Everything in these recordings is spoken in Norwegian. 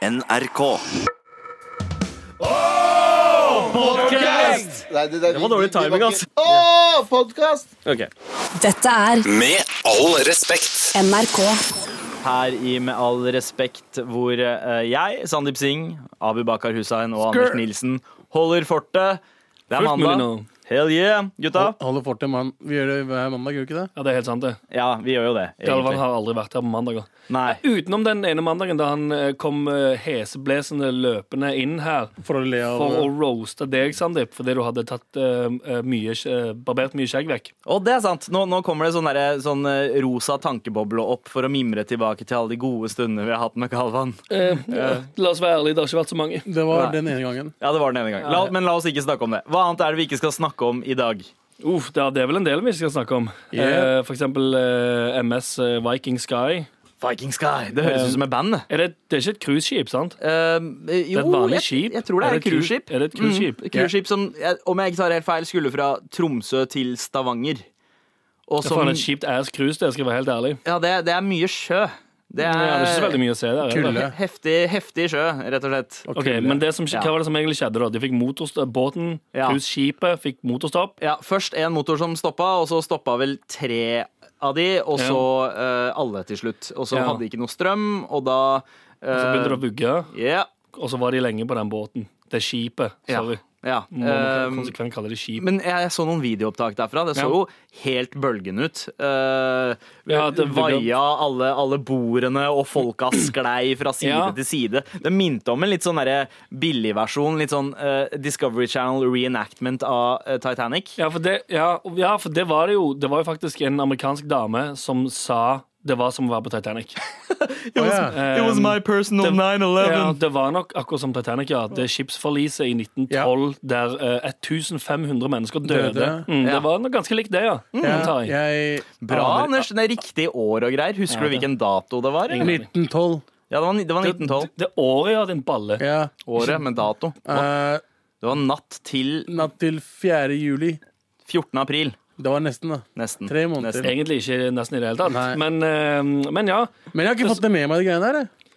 NRK. Nei, det, det, var dårlig timing, altså. Å, podkast! Okay. Dette er Med all respekt. NRK. Her i Med all respekt, hvor eh, jeg, Sandeep Singh, Abu Bakar Hussein og Anders Nilsen holder fortet. Det er mandag. Hell yeah, gutta. Holder fortet mann. Vi gjør det hver mandag, gjør vi ikke det? Ja, det er helt sant, det. Ja, vi gjør jo det. Galvan har aldri vært her på mandager. Nei. Utenom den ene mandagen da han eh, kom eh, heseblesende løpende inn her For å le av for å roaste deg, Sandeep, fordi du hadde tatt eh, eh, mye, skje- barbert mye skjegg vekk. Og det er sant. Nå, nå kommer det sånn, derre- sånn eh, rosa tankeboble opp for å mimre tilbake til alle de gode stundene vi har hatt med Galvan. Eh, la oss være ærlige, det har ikke vært så mange. Det var Nei. den ene gangen. Ja, det var den ene gangen. La, men la oss ikke snakke om det. Hva annet er det vi ikke skal snakke om i dag? Uff, det er- vel en del vi skal snakke om. Yeah. Eh, for eksempel eh, MS eh, Viking Sky. Viking Sky. Det høres ut som et band. Er det, det er ikke et cruiseskip, sant? Eh, Det jo, jeg, jeg tror det er, er et cruiseskip. cru- Er det et cruiseskip? Mm, cruiseskip som, om jeg ikke tar helt feil, skulle fra Tromsø til Stavanger. Og Det er faen et kjipt ass cruise, det skal jeg være helt ærlig. ja, det, det er mye sjø. Det er, Ja, det er ikke så veldig mye å se der. er heftig, heftig sjø, rett og slett. Og Ok, men det som, Hva var det som egentlig skjedde? da? De fikk motorstopp, Båten, Ja. cruiseskipet, fikk motorstopp. Ja, Først en motor som stoppa, og så stoppa vel tre av de, og så eh, alle til slutt. Og så Ja. hadde de ikke noe strøm, og da Og så begynte det å vugge, yeah. og så var de lenge på den båten. Det skipet. Ja. Sorry. ja. Må Eh, konsekvent kalle det skip. Men jeg så noen videoopptak derfra. Det så Ja. jo helt bølgende ut. Uh, Ja, det- vaia alle, alle bordene, og folka sklei fra side Ja. til side. Det minte om en litt sånn billigversjon. Litt sånn uh, Discovery Channel reenactment av uh, Titanic. Ja, for det, ja, ja, for det var det jo Det var jo faktisk en amerikansk dame som sa det var som å være på Titanic. It was, it was my personal det- 9-11. Ja, det var nok akkurat som Titanic, ja. Det skipsforliset i 1912 der uh, 1500 mennesker døde. Døde. Mm, Ja. det var nok ganske likt det, ja. Mm, Ja, jeg. Bra, Anders. Det er riktig år og greier. Husker Ja, du hvilken dato det var? 1912. Ja, det var, det var Det, 1912. det året, ja, din balle. Ja. Året med dato. Uh, Det var natt til natt til 4. juli. 14. april. Det var nesten, da. Nesten. Tre måneder. Nesten. Egentlig ikke nesten i det hele tatt. Men, eh, men ja. Men jeg har ikke fått det med meg, de greiene der. jeg.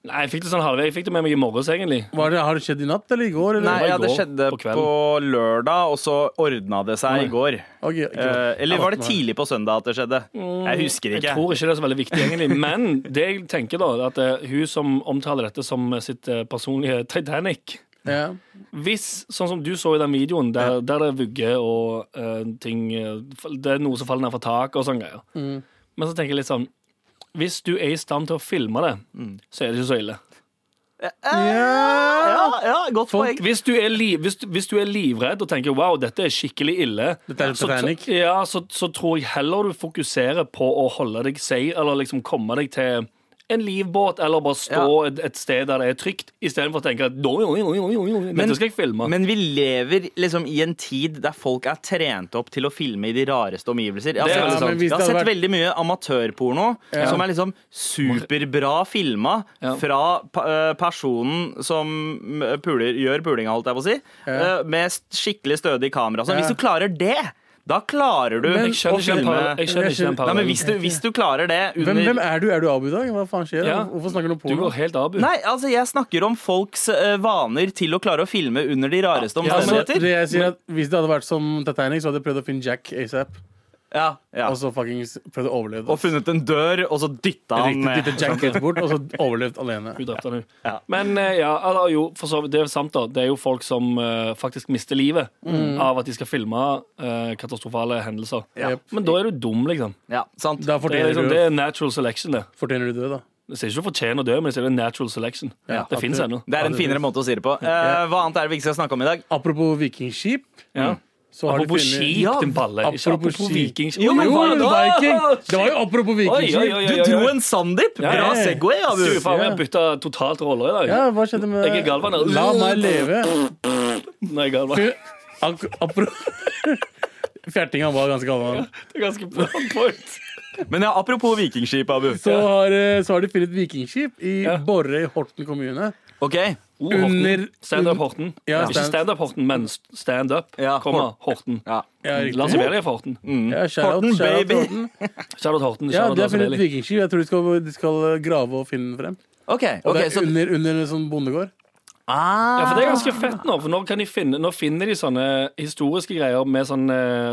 Nei, jeg fikk det sånn halvveis. Jeg fikk det med meg i morges, egentlig. Var det, har det skjedd i natt eller i går? Eller? Nei, ja, det går, skjedde på på, lørdag, og så ordna det seg Nei. i går. Okay, Eh, eller var det tidlig på søndag at det skjedde? Jeg husker ikke. Jeg tror ikke det er så veldig viktig, egentlig. Men det jeg tenker da, er at eh, hun som omtaler dette som sitt eh, personlige Titanic Ja. Hvis, sånn som du så i den videoen, der, der det er vugge og uh, ting eh, Det er noe som faller ned fra taket og sånne greier. Mm. Men så tenker jeg litt sånn Hvis du er i stand til å filme det, Mm. så er det ikke så ille. Ja, ja, godt Folk- poeng. Hvis du, er li, hvis, hvis du er livredd og tenker wow, dette er skikkelig ille, Dette er så, ja, så, så tror jeg heller du fokuserer på å holde deg safe, eller liksom komme deg til en livbåt, eller bare stå et, et sted der det er trygt, istedenfor å tenke at «Oi, oi, oi, oi, oi, dette skal jeg filme. Men vi lever liksom i en tid der folk er trent opp til å filme i de rareste omgivelser. Jeg har, Det sett- veldig sant. jeg har sett vært- veldig mye amatørporno Ja. som er liksom superbra filma Ja. fra eh, personen som eh, puler, gjør pulinga, holdt jeg på å si, eh, med skikkelig stødig kamera. Så Ja. Hvis du klarer det, da klarer du jeg å filme jeg skjønner ikke den hvis du, hvis du klarer det under Hvem, hvem er du? Er du Abu i dag? Hva faen skjer? Ja. Hvorfor snakker du om Du går helt abu. Nei, altså jeg snakker om folks uh, vaner til å klare å filme under de rareste Ja, men det jeg sier at Hvis det hadde vært som Titanic, så hadde jeg prøvd å finne Jack ASAP. Ja, ja. Og så fuckings prøvde å overleve. Og funnet en dør, og så dytta han Dytta Jack helt bort, og så overlevd alene. Hun drepte han. Ja. Men eh, ja, eller, jo, for så vidt, det er sant, da. Det er jo folk som uh, faktisk mister livet av at de skal filme uh, katastrofale hendelser. Ja. Men da er du dum, liksom. Ja, sant. Da Det er, liksom, du, det er natural selection, det. fortjener du det, da. Jeg sier ikke du fortjener å dø, men jeg sier det er natural selection. Ja, det fins ennå. Det er en finere måte å si det på. Uh, hva annet er det vi ikke skal snakke om i dag? Apropos vikingskip, Ja. Så har Apropos funnet skip, Ja, din balle. Ikke apropos apropos. Jo, men Jo, hva- men Viking! Det var jo apropos vikingskip. Du dro en Sandeep! Bra ja. Segway, Abu. Du, faen, vi har bytta totalt roller i dag. Ja, hva skjedde med Jeg er Galvan. La meg leve. Nei, Galvan. Fjertinga var ganske galvan. Det er ganske bra point. Men ja, apropos vikingskip, Abu. Så har, eh, så har de funnet vikingskip i Ja. Borre i Horten kommune. OK. Oh, Horten. Under- Stand-up Horten. Ja, Ikke stand- stand-up Horten, men stand-up, Ja, komma, Horten. Ja. Ja. Lars Velia Horten. Ja, shout out, Horten, shout out baby. Horten. Charlotte Horten. Ja, de har funnet et vikingskip. Jeg tror de skal, de skal grave og finne den frem. OK. Og det er så, under, under en sånn bondegård. Ah, Ja, for det er ganske fett nå. For nå, finne, nå finner de sånne historiske greier med sånn, eh,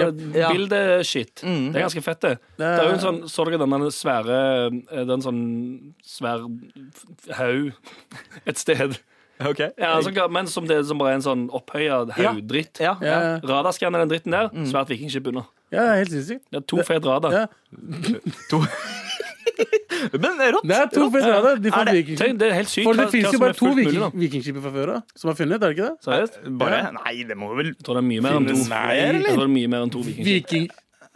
Yep. Ja. Mm. Det er ganske fett, det. Det er jo en sånn, Så dere den svære eh, Den sånn svær haug et sted? Okay. Ja, altså, men som, det, som bare er en sånn opphøya haugdritt. Ja. Ja, ja. Radarskanner den dritten der. Svært vikingskip under. ja, helt sinnssykt. Er to fet radar. Ja. Men rått. Det er to rader. De Er fant det- vikingskip. Det er helt sykt For det fins jo bare to viking, vikingskip fra før av som er funnet, er det ikke det? Seriøst? Bare Nei, det må vel Jeg tror det er mye mer enn to. Det mye mer enn to vikingskip. Viking...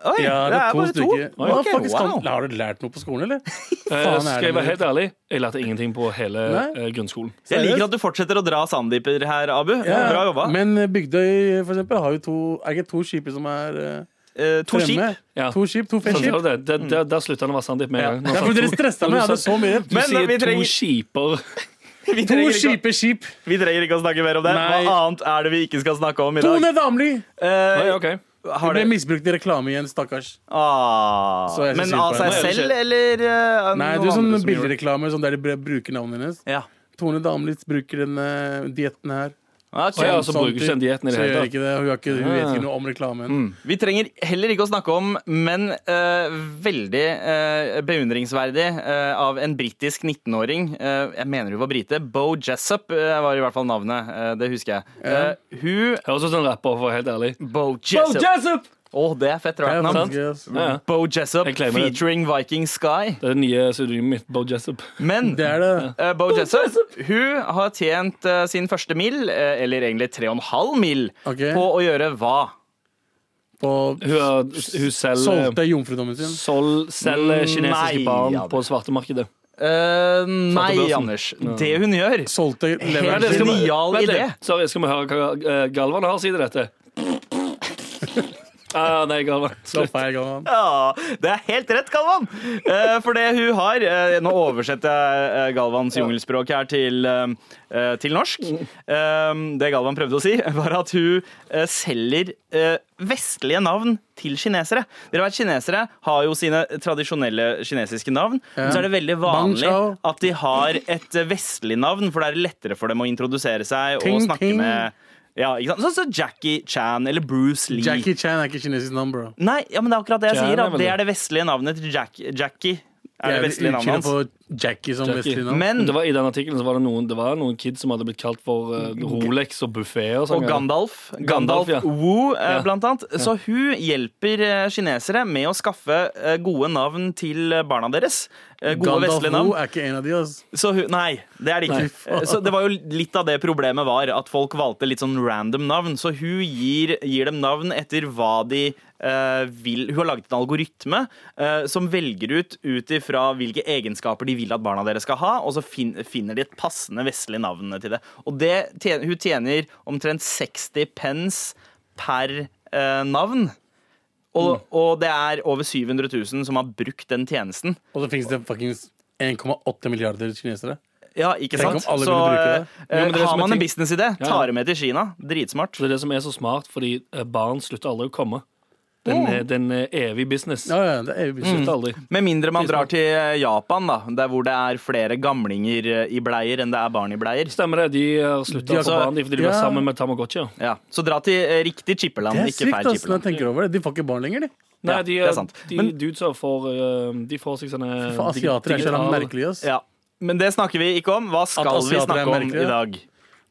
Oi, Ja, det er to bare stykker. Oi, okay, ok, faktisk kan- Har du lært noe på skolen, eller? Eh, Faen, Skal jeg være helt ærlig, jeg lærte ingenting på hele Nei. eh, grunnskolen. Jeg liker at du fortsetter å dra Sandeeper her, Abu. Ja, Bra jobba. Men eh, Bygdøy for eksempel, har jo to Er ikke to skip som er eh, to skip. Ja. To skip, to Sånn, skip. ser du det. Der, der, slutta han å være Sandeep med en gang. Ja, Det sa dere stressa meg. Jeg hadde så mye. Du Men, sier vi to trenger- skiper. Vi To kjipe skip. vi trenger ikke å snakke mer om det. Nei. Hva annet er det vi ikke skal snakke om i dag? Tone Damli! Eh, Oi, ok. har Ble det misbrukt i reklame igjen, stakkars. ah, Men av seg det. selv, eller Uh, Nei, det du er sånn bildereklame sånn der de bruker navnet hennes. Ja. Tone Damli bruker denne uh, dietten her. Ok. Å ja, så bruker ikke den dietten i det hele ikke det. Hun, ikke, hun vet ikke noe om reklamen. Vi trenger heller ikke å snakke om, men uh, veldig uh, beundringsverdig uh, av en britisk 19-åring. eh, jeg mener hun var brite. Bo Jessup var i hvert fall navnet. det husker jeg. Eh, hun Høres ut som en rapper, for å være helt ærlig. Bo Jessup. Jessup! Å, det er fett Det rart er navn. faktisk gøy, ass. Ja, ja. Bo Jessup featuring det. Viking Sky. Det er det nye pseudonymet mitt, Bo Jessup. Men Det er det. Uh, Bo Jessup hun har tjent uh, sin første mil, uh, eller egentlig 3,5 mil, okay. på å gjøre hva? På Hun, har, hun selger solgte jomfrudommen sin. Sol, selger Mm, kinesiske nei, barn ja, på svartemarkedet. Uh, nei. Anders. Det hun gjør Solgte Helt Genial idé. Sorry, skal vi høre hva eh, Galvan har å si til dette? Galvan. Slapp av, Galvan. Ja, det er helt rett, Galvan! Eh, for det hun har eh, Nå oversetter jeg eh, Galvans jungelspråk her til, eh, til norsk. Det Galvan prøvde å si, var at hun selger vestlige navn til kinesere. Dere vet, Kinesere har jo sine tradisjonelle kinesiske navn. Men så er det veldig vanlig at de har et vestlig navn, for det er lettere for dem å introdusere seg og snakke med ja, ikke sant? Sånn som Jackie Chan eller Bruce Lee. Jackie Chan er ikke kinesisk navn, bro. Nei, ja, men det er akkurat det jeg Chan sier. er At det det. er det vestlige navnet til Jack, Jackie. Er det vestlige navnet hans. på Jackie som Jackie. vestlig navn. Men Det var, I den artikkelen så var det noen, det var noen kids som hadde blitt kalt for eh, Rolex og buffé og sånn. og Gandalf. Gandalf, Gandalf ja. Wu, eh, Ja. blant annet. Så hun hjelper eh, kinesere med å skaffe eh, gode navn til eh, barna deres. Eh, Gode Gandalf vestlige Wu navn. er ikke en av de, Altså. Så hun, nei, det er det ikke. Nei. Eh, Så det var jo litt av det problemet var, at folk valgte litt sånn random navn. Så hun gir, gir dem navn etter hva de vil. Hun har laget en algoritme eh, som velger ut ut ifra hvilke egenskaper de vil at barna deres skal ha, og så fin, finner de et passende vestlig navn til det. Og det, tjener, hun tjener omtrent 60 pence per eh, navn. Og, og det er over 700 000 som har brukt den tjenesten. Og så finnes det fuckings 1,8 milliarder kinesere. Ja, ikke Tenk sant? Så eh, Jo, har man en businessidé, tar det med til Kina. Dritsmart. Det er det som er så smart, fordi eh, barn slutter aldri å komme. Den, er- den er evig business. Ja, ja, det er evig business mm. aldri. Med mindre man drar til eh, Japan, da, der hvor det er flere gamlinger eh, i bleier enn det er barn i bleier. Stemmer det. De har slutta De har- å få barn de, driver Ja. sammen med Tamagotchi. Ja. Så dra til eh, riktig chippeland, Det er ikke sykt, feil når jeg chippeland. tenker over det. De får ikke barn lenger, de. Nei, de, det er de Men- dudesa får eh, De får seg sånne For asiater er så merkelige, ass. Ja. Men det snakker vi ikke om. Hva skal vi snakke om i dag?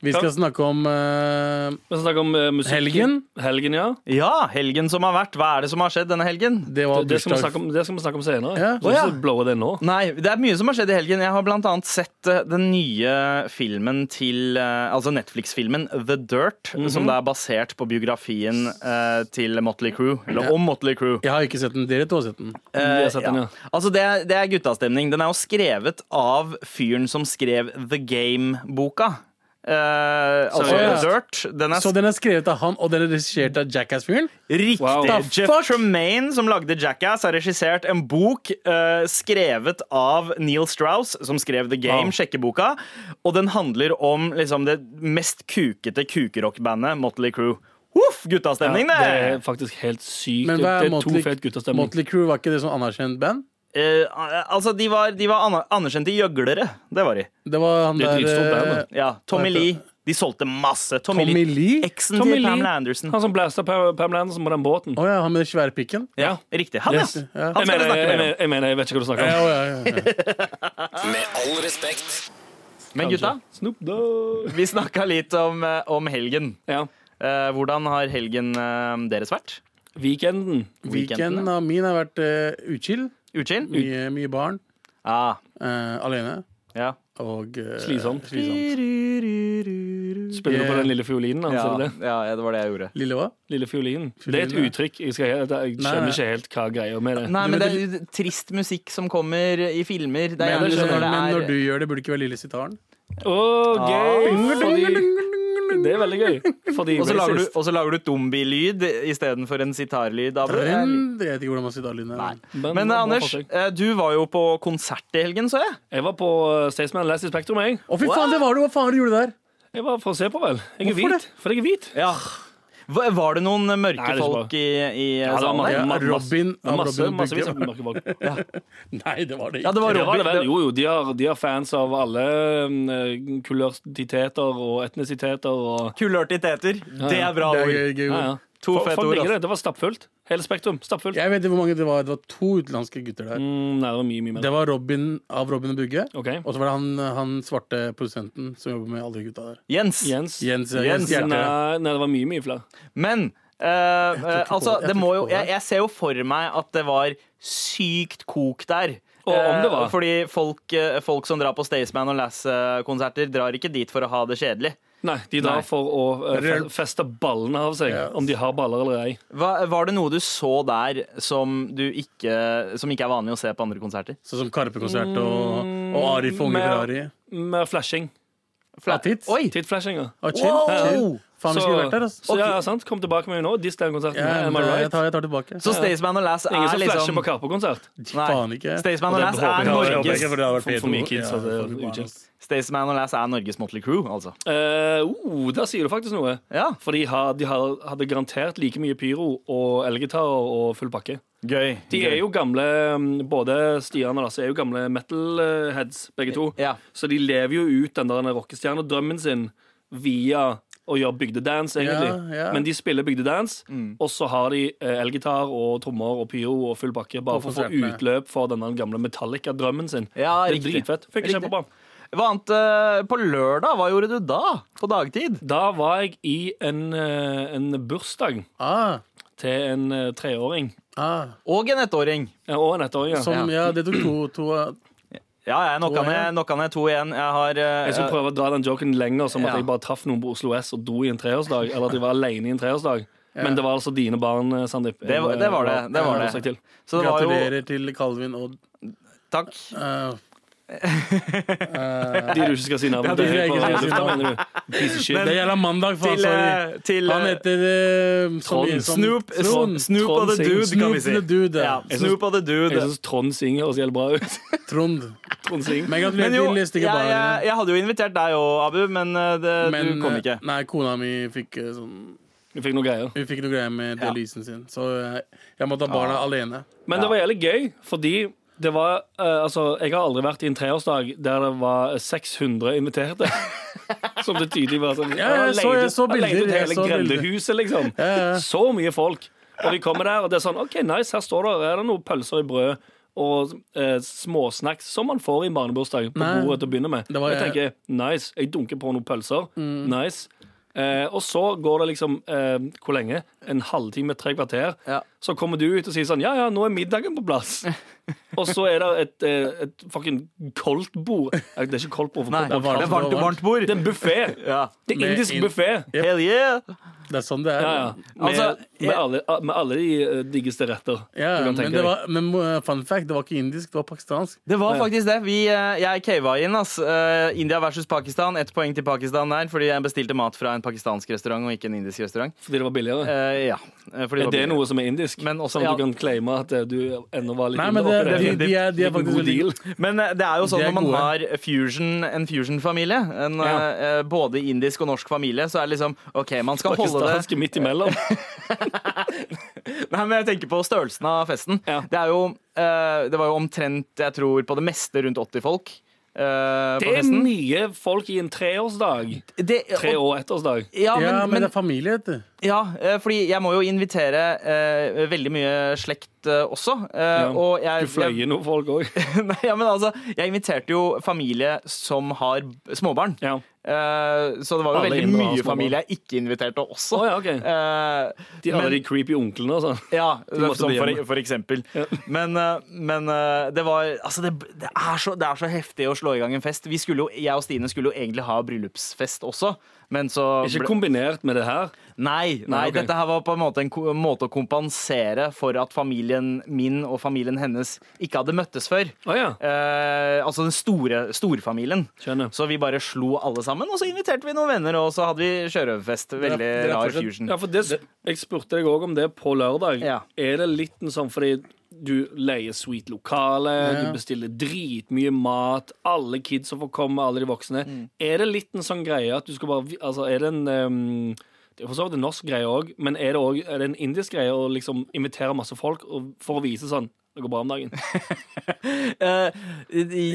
Vi skal snakke om uh, Vi snakker om uh. Helgen? Helgen, ja. Ja, helgen som har vært. Hva er det som har skjedd denne helgen? Det var Det, det, skal vi snakke om, det skal vi snakke om senere. Ja. Så Å, ja. blowe det nå. Nei, det er mye som har skjedd i helgen. Jeg har blant annet sett eh, den nye filmen til eh, Altså Netflix-filmen The Dirt, Mhm. som det er basert på biografien eh, til Motley Crew. Eller om Motley Crew. Jeg har ikke sett den. Dere to har sett den. Har sett den, ja. Altså det, er- det er guttastemning. Den er jo skrevet av fyren som skrev The Game-boka. Eh, altså Så, ja. Dirt. Den er Så den er skrevet av han, og den er regissert av Jackass-fyren? Riktig. Wow. Jeff fuck? Tremaine, som lagde Jackass, har regissert en bok uh, skrevet av Neil Strauss, som skrev The Game, Wow. sjekkeboka. Og den handler om liksom, det mest kukete kukerockbandet Motley Crew. Uff, guttastemning, Ja, det er faktisk helt sykt. Men hva er Motley. Motley Crew? Var ikke det sånn anerkjent band? Eh, altså, de var, de var aner- anerkjente gjøglere. Det var de. Det var han er der eh. Ja, Tommy Lee. De solgte masse. Tommy, Tommy Lee? Eksen Tommy til Pamela Anderson. Han som blæsta Pam- Pamela Anderson på den båten. Oh, ja, han med den svære pikken? Ja, riktig. Han, Yes. ja. Ja. Han Jeg mener, jeg, jeg, jeg mener, jeg vet ikke hva du snakker om. ja, ja, ja. Med all respekt. Men gutta, Snoop Dogg. vi snakka litt om, eh, om helgen. Ja. Eh, hvordan har helgen eh, deres vært? Weekenden. Weekenden av min har vært uh, uchill. Utskill? Mye, mye barn. Ah, eh, alene. ja. Og eh, Slitsomt. Spiller du på den lille fiolinen hans? Ja, er det det? ja, det var det jeg gjorde. Lille hva? Lille fiolinen. Det er et ja. uttrykk. Jeg, skal, jeg, jeg Nei, skjønner nei. ikke helt hva greia med det. Nei, men det er trist musikk som kommer i filmer. Det er Men, gjerne sånn når det men er når du gjør det, burde det ikke være lille sitaren. Å, gøy! Ah. Fordi, det er veldig gøy. Fordi Og så lager du, og så lager du Dumbi-lyd istedenfor en sitarlyd. Jeg vet ikke hvordan man sier er. Men- Men Anders, eh, du var jo på konsert i helgen, så jeg. Jeg var på uh, Staysman Last i Spektrum. Jeg. Å, fy faen, det var du! Hva faen gjorde du der? jeg var for å se på, vel. Jeg er Hvorfor hvit. For jeg er hvit. Ja. Var var det noen mørke Nei, det folk i, i Ja, det var salen der? Ja, Robin masse, av masse, Robin og massevis mørke folk. Nei, det var det Ja, ikke. det var Det var Robin. det vel. Jo, jo, de har, de har fans av alle kulørtiteter og etnisiteter og Kulørtiteter. Det er bra ord. Ja, ja. To fete ord, altså. det. Var stappfullt. Hele Spektrum. Stappfullt. Jeg vet ikke hvor mange det var. Det var to utenlandske gutter der. Mm, nei, det var mye, mye mer. Det var Robin av Robin og Bugge. Okay. Og så var det han, han svarte produsenten som jobber med alle de gutta der. Jens. Jens. Jens, Jens, Jens Hjerte. Nei, nei, det var mye, mye flere. Men eh, eh, altså, det. Jeg det må jo jeg, jeg ser jo for meg at det var sykt kok der. Og om det var. Eh, Fordi folk, eh, folk som drar på Staysman og Lass-konserter, drar ikke dit for å ha det kjedelig. Nei, de drar Nei. for å uh, feste ballene av seg, yes. om de har baller eller ei. Hva, var det noe du så der som, du ikke, som ikke er vanlig å se på andre konserter? Sånn som Karpe-konsert og, og Arif og Unge Ferrari. Med flashing. Ja, tits. Oi! Tittflashinga. Ah, chill, Wow! Faen, vi skulle vært der, altså. så ja, sant. Kom tilbake med meg nå. Diss den konserten. Ja, Am I jeg, tar, jeg tar tilbake. Så Staysman og Lass Ingen er som flasher liksom på Karpe-konsert. Faen ikke. Staysman og Lass er Norges for det For- for mye kids, Ja. Staysman og Lass er Norges Motley Crew, altså. Uh, uh, der sier du faktisk noe. Ja, For de, har, de har, hadde garantert like mye pyro og elgitarer og full pakke. gøy. De er jo gamle mm, Både Stian og Lasse er jo gamle metal-heads, begge to. Ja. Så de lever jo ut den der rockestjernedrømmen sin via å gjør bygdedance, egentlig. Ja, ja. Men de spiller bygdedance, Mm. og så har de eh, elgitar og trommer og pyro og full pakke, bare for å få utløp for denne gamle Metallica-drømmen sin. Ja, det er dritfett. Funker kjempebra. Hva annet uh, på lørdag? Hva gjorde du da? På dagtid? Da var jeg i en, uh, en bursdag Ah, til en uh, treåring. ah. Og en ettåring. Ja, Og en ettåring. Ja. Som, ja, det tok to, to Ja, jeg knocka ned, to igjen. Jeg har uh, Jeg skulle prøve å dra den joken lenger, som at Ja. jeg bare traff noen på Oslo S og dro i en treårsdag. Eller at jeg var alene i en treårsdag. Men det var altså dine barn, eh, Sandeep. Det var- det var det, det var det. Så det var jo Gratulerer til Calvin og Takk. eh, De du ikke skal si navnet Ja, de jeg. Det gjelder mandag, faen. Sorry. eh, til Han eh, heter uh, Trond. Snoop, Trond. Snoop og the Dude, kan vi si. Dude. Ja. Snoop og the Jeg Dude. syns Trond synger også jævlig bra ut. Trond. Trond. Men Men jo, jeg, jeg, jeg hadde jo invitert deg òg, Abu, men eh, det, Men du kom eh, ikke. Nei, kona mi fikk eh, sånn Vi fikk noe greier. Vi fikk noe greier med Ja. dialysen sin, så jeg, jeg måtte ha barna alene. Men det var jævlig gøy, fordi det var eh, Altså, jeg har aldri vært i en treårsdag der det var 600 inviterte. Som det tydelig var sånn Ja, jeg så- jeg så bilder, ut jeg hele så bilder. grendehuset, liksom. Ja, ja. Så mye folk. Og vi kommer der, og det er sånn OK, nice, her står det Er det noen pølser i brød og eh, småsnacks som man får i barnebursdag på Nei. bordet til å begynne med. Det var- jeg tenker nice, jeg dunker på noen pølser. Mm. Nice. Eh, og så går det liksom eh, Hvor lenge? En halvtime, tre kvarter. Ja. Så kommer du ut og sier sånn Ja, ja, nå er middagen på plass. og så er det et, eh, et fucking koldtbord. Det er ikke koldtbord. Nei, det er varmt, varmt bord. Det er en buffé. Ja. Det er indisk in- buffé. Hell yeah! Det er sånn det er. Ja, ja. Med, Altså, med, alle, med alle de eh, diggeste retter Ja, du kan men, tenke deg. var, men fun fact, det var ikke indisk, det var pakistansk. Det var Ja. faktisk det. Vi, eh, jeg cava inn. ass. India versus Pakistan. Ett poeng til Pakistan der, fordi jeg bestilte mat fra en pakistansk restaurant og ikke en indisk restaurant. Fordi det var billigere. Eh, ja. eh, fordi Er det var- noe som er indisk? Men også- som ja. du kan claime at eh, du ennå var litt Nei, men det, oppi de, de, er, de er faktisk god veldig deal. Men eh, det er jo sånn De er når man gode. har fusion, en fusion-familie, en, Ja. eh, både indisk og norsk familie, så er det liksom OK, man skal holde det Pakistanske midt imellom. Nei, men jeg tenker på størrelsen av festen. Ja. Det er jo eh, Det var jo omtrent, jeg tror, på det meste rundt 80 folk. eh, Det er festen. mye folk i en treårsdag. Det, Tre og- år ettårsdag. Ja, men, Ja, men, men, det er familie, vet du. Ja, eh, fordi jeg må jo invitere eh, veldig mye slekt eh, også. eh, Ja. Og jeg, Du fløy inn noen folk òg. Nei, ja, men altså, jeg inviterte jo familie som har småbarn. Ja. Eh, så det var jo Alle veldig mye familie jeg ikke inviterte også. Oh, ja, okay. Eh, De alle men- de creepy onklene sånn. Ja, de som for, for eksempel. Men, men det var Altså, det, det, er så, det er så heftig å slå i gang en fest. Vi skulle jo, jeg og Stine skulle jo egentlig ha bryllupsfest også, men så Ikke kombinert med det her. Nei, nei okay. dette her var på en måte en måte å kompensere for at familien min og familien hennes ikke hadde møttes før. Oh, ja. Eh, altså den store storfamilien. Så vi bare slo alle sammen, og så inviterte vi noen venner, og så hadde vi sjørøverfest. Veldig er rar fusion. Ja, for det, Jeg spurte deg òg om det på lørdag. Ja. Er det litt en sånn fordi du leier sweet lokale, Ja. du bestiller dritmye mat, alle kids som får komme, alle de voksne. Mm. Er det litt en sånn greie at du skal bare Altså, er det en um, det er for så vidt en norsk greie òg, men er det, også, er det en indisk greie å liksom invitere masse folk for å vise sånn det går bra om dagen. uh,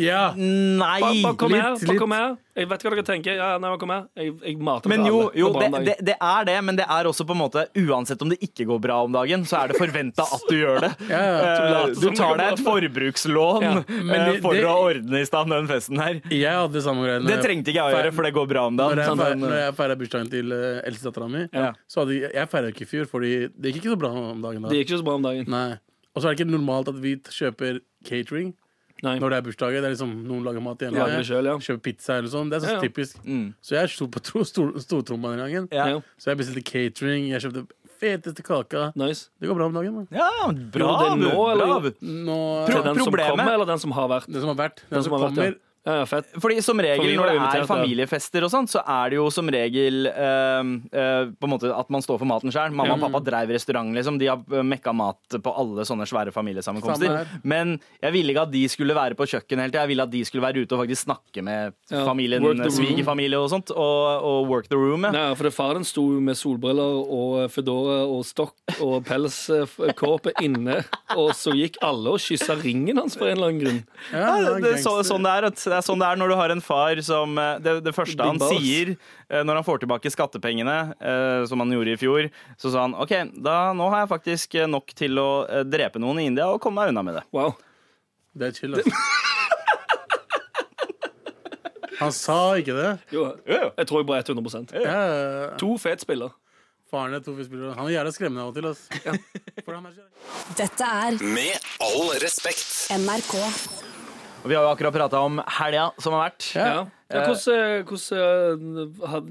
Ja. Nei. Bare, bare kom litt, her. bare litt. kom her Jeg vet hva dere tenker. Ja, nei, kom her Jeg, jeg mater Men jo, alle. jo det, om dagen. det, det er det, men det er også på en måte Uansett om det ikke går bra om dagen, så er det forventa at du gjør det. Ja, ja. Later Du tar deg et forbrukslån Ja, men eh, det- for det- å ordne i stand den festen her. Jeg hadde Det samme greiene Det trengte ikke jeg å gjøre, for det går bra om Når dagen. jeg, Sånn, når jeg feira bursdagen til uh, eldstedattera mi, Ja. så hadde jeg, jeg feira ikke i fjor, fordi det gikk ikke så bra om dagen da. Det gikk ikke så bra om dagen. Nei. Og så er det ikke normalt at vi kjøper catering Nei. når det er bursdager. Det er liksom Noen lager mat igjen. Lager det selv, ja. Kjøper pizza eller sånn. Det er så Ja, ja. typisk. Mm. Så jeg sto på tro- stor- stortromma den gangen. Så jeg bestilte catering. Jeg kjøpte feteste kaka. Nice. Det går bra om dagen. Man. ja, bra. jo, det nå, bra. eller? Nå, Til Pro- den som kommer, eller den som har vært? Den som har vært. Den, Den som, som har vært, kommer. Ja. Ja, ja, fett. Fordi som regel For når det er familiefester og sånt, så er det jo som regel eh, eh, på en måte at man står for maten sjøl. Mamma og pappa dreiv restaurant, liksom. De har eh, mekka mat på alle sånne svære familiesammenkomster. Men jeg ville ikke at de skulle være på kjøkkenet hele tida. Jeg ville at de skulle være ute og faktisk snakke med Ja, familien, svigerfamilie og sånt, og, og work the room. Ja. Nei, for det faren sto med solbriller og fedora og stokk og pelskåpe inne, og så gikk alle og kyssa ringen hans for en eller annen grunn. Ja, det, er så, sånn det, er, at det er sånn det er når du har en far som eh, Det, det første han sier eh, når han får tilbake skattepengene, eh, som han gjorde i fjor, så sa han OK, da, nå har jeg faktisk nok til å drepe noen i India og komme meg unna med det. Wow. Det er chill, altså. Han sa ikke det. Jo, jeg tror jeg bare 100 Ja, To fet spiller. faren er to spiller. Han er jævla skremmende av og til. Altså. Dette er Med all respekt. NRK. Og Vi har jo akkurat prata om helga som har vært. Ja. Ja. Hvordan, hvordan, eh, Hvordan,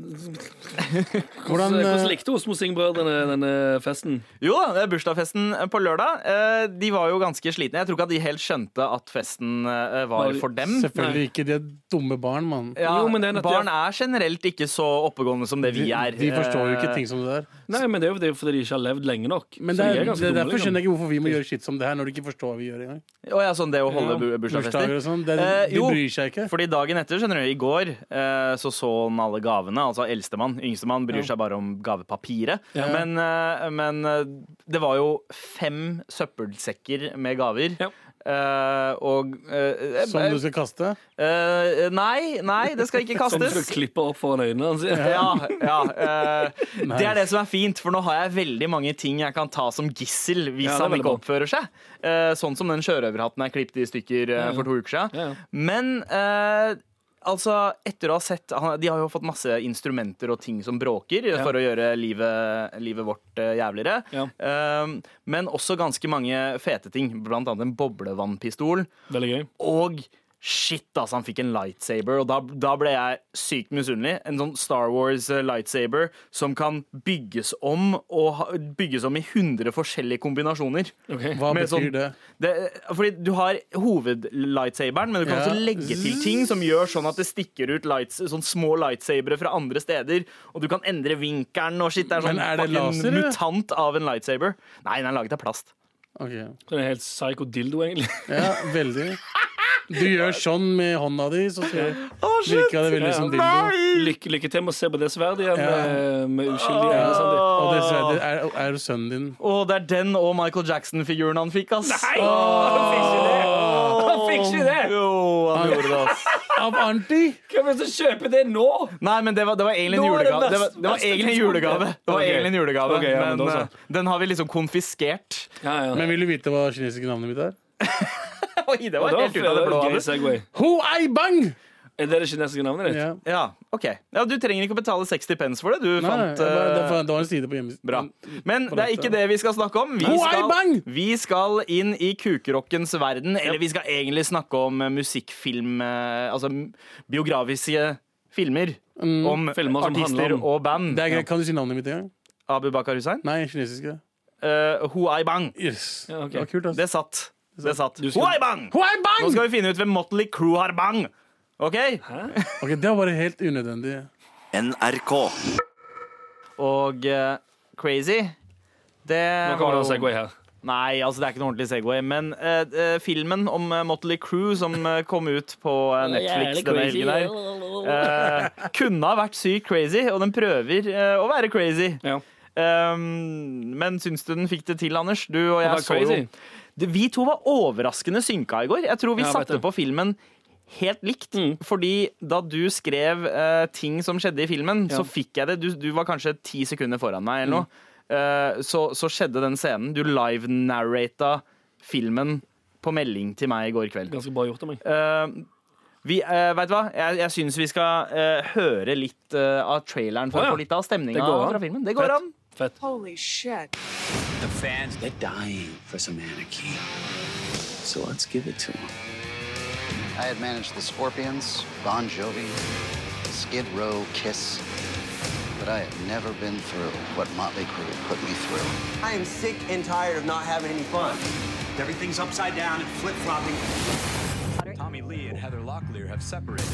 hvordan, hvordan eh, likte Osmo-Sing-brødrene denne festen? Jo da, det er bursdagsfesten på lørdag. Eh, De var jo ganske slitne. Jeg tror ikke at de helt skjønte at festen eh, var for dem. Selvfølgelig ikke. De er dumme barn, mann. Ja, er barn er generelt ikke så oppegående som det vi er. de forstår jo ikke Eh, ting som det der. Nei, men det er jo det fordi de ikke har levd lenge nok. Men det er, de er, det, dumme, derfor liksom. skjønner jeg ikke hvorfor vi må gjøre shit som det her når de ikke forstår hva vi gjør engang. Å ja, sånn det å holde Ja. Bursdager bursdagsfester? og sånn. Eh, de bryr seg ikke. Fordi dagen etter, skjønner du, i går, eh, så så han alle gavene. Altså eldstemann. Yngstemann bryr seg bare om gavepapiret. Ja. Men, eh, men eh, det var jo fem søppelsekker med gaver. Ja. Uh, og uh, Som du skal kaste. Uh, Nei, nei, det skal ikke kastes. Som du klipper opp foran øynene hans. Ja, ja nice. Det er det som er fint, for nå har jeg veldig mange ting jeg kan ta som gissel hvis Ja, han ikke bra. oppfører seg. Eh, sånn som den sjørøverhatten jeg klippet i stykker for to uker siden. Ja, ja. Men eh, altså, etter å ha sett De har jo fått masse instrumenter og ting som bråker Ja. for å gjøre livet, livet vårt eh, jævligere. Ja. Um, men også ganske mange fete ting, blant annet en boblevannpistol. Veldig gøy. Og Shit, altså, han fikk en lightsaber, og da, da ble jeg sykt misunnelig. En sånn Star Wars eh, lightsaber som kan bygges om, og ha, bygges om i 100 forskjellige kombinasjoner. Ok. Hva Med betyr sånn- det? Det, fordi du har hovedlightsaberen, men du kan Ja. også legge til ting som gjør sånn at det stikker ut lights, sånn små lightsabere fra andre steder. Og du kan endre vinkelen og shit. Det er sånn Men er det laser, en mutant av en lightsaber. Nei, den er laget av plast. Okay. Så det er helt psycho dildo, egentlig. Ja, veldig. Du gjør sånn med hånda di, så ser- virker det veldig som dildo. Lykke, lykke til med å se på det sverdet igjen Ja. med, med uskyldige øyne. Sandeep. Og det sverdet er, er jo sønnen din. Og det er den og Michael Jackson-figuren han fikk, ass. Nei! Han fikk ikke det! Han fikk ikke det! Jo, han gjorde det, ass. Av Arnti! Hvem er det som kjøper det nå? Nei, men det var, det var egentlig en julegave. Det var, det var egentlig en julegave. Det var egentlig en julegave Okay, ja, men men eh, den har vi liksom konfiskert. Ja, ja. Men vil du vite hva kinesiske navnet mitt er? Oi, det var Det var helt ut av det blå. gøy segway. Ho Bang! Er det det kinesiske navnet ditt? Ja. Ja, ok. Ja, du trenger ikke å betale 60 pence for det. Du Nei, fant det, var, det, eh, var, det var en side på hjemmesiden. Bra. Men det er ikke det vi skal snakke om. Vi skal, vi skal inn i kukerockens verden. Eller vi skal egentlig snakke om eh, musikkfilm eh, Altså biografiske filmer. Om Filmer som artister om- og band. Mm. Det er greit. Kan du si navnet mitt en gang? Abu Bakar Hussein. Nei, kinesiske. Uh, Ho Ai Bang. Yes. Ja, okay. Det var kult, altså. Det satt. Det satt. Skal- Bang! Bang! Nå skal vi finne ut hvem Motley Crew har bang. OK? Ok, Det var bare helt unødvendig. NRK. Og uh, Crazy Det Nå kommer det en segway her. Nei, altså det er ikke noe ordentlig Segway. Men uh, eh, filmen om uh, Motley Crew som uh, kom ut på Netflix denne helgen her, eh, kunne ha vært sykt crazy, og den prøver å være crazy. Ja. Um, men syns du den fikk det til, Anders? Du og jeg så crazy. jo Vi to var overraskende synka i går. Jeg tror vi Ja, satte på filmen helt likt. Mm. Fordi da du skrev uh, ting som skjedde i filmen, Ja. så fikk jeg det. Du, du var kanskje ti sekunder foran meg, eller noe. Uh, så, så skjedde den scenen. Du live-narrata filmen på melding til meg i går kveld. Ganske bra gjort av meg. Uh, vi, uh, vet du hva? Jeg, jeg syns vi skal uh, høre litt uh, av traileren for Å, ja. få litt av stemninga fra filmen. Det går Fett. an. Fett. Holy shit. The fans, they're dying for some anarchy. So let's give it to them. I had managed the Scorpions, Bon Jovi, Skid Row, Kiss, but I had never been through what Motley Crue put me through. I am sick and tired of not having any fun. Everything's upside down and flip flopping. Tommy Lee and Heather Locklear have separated.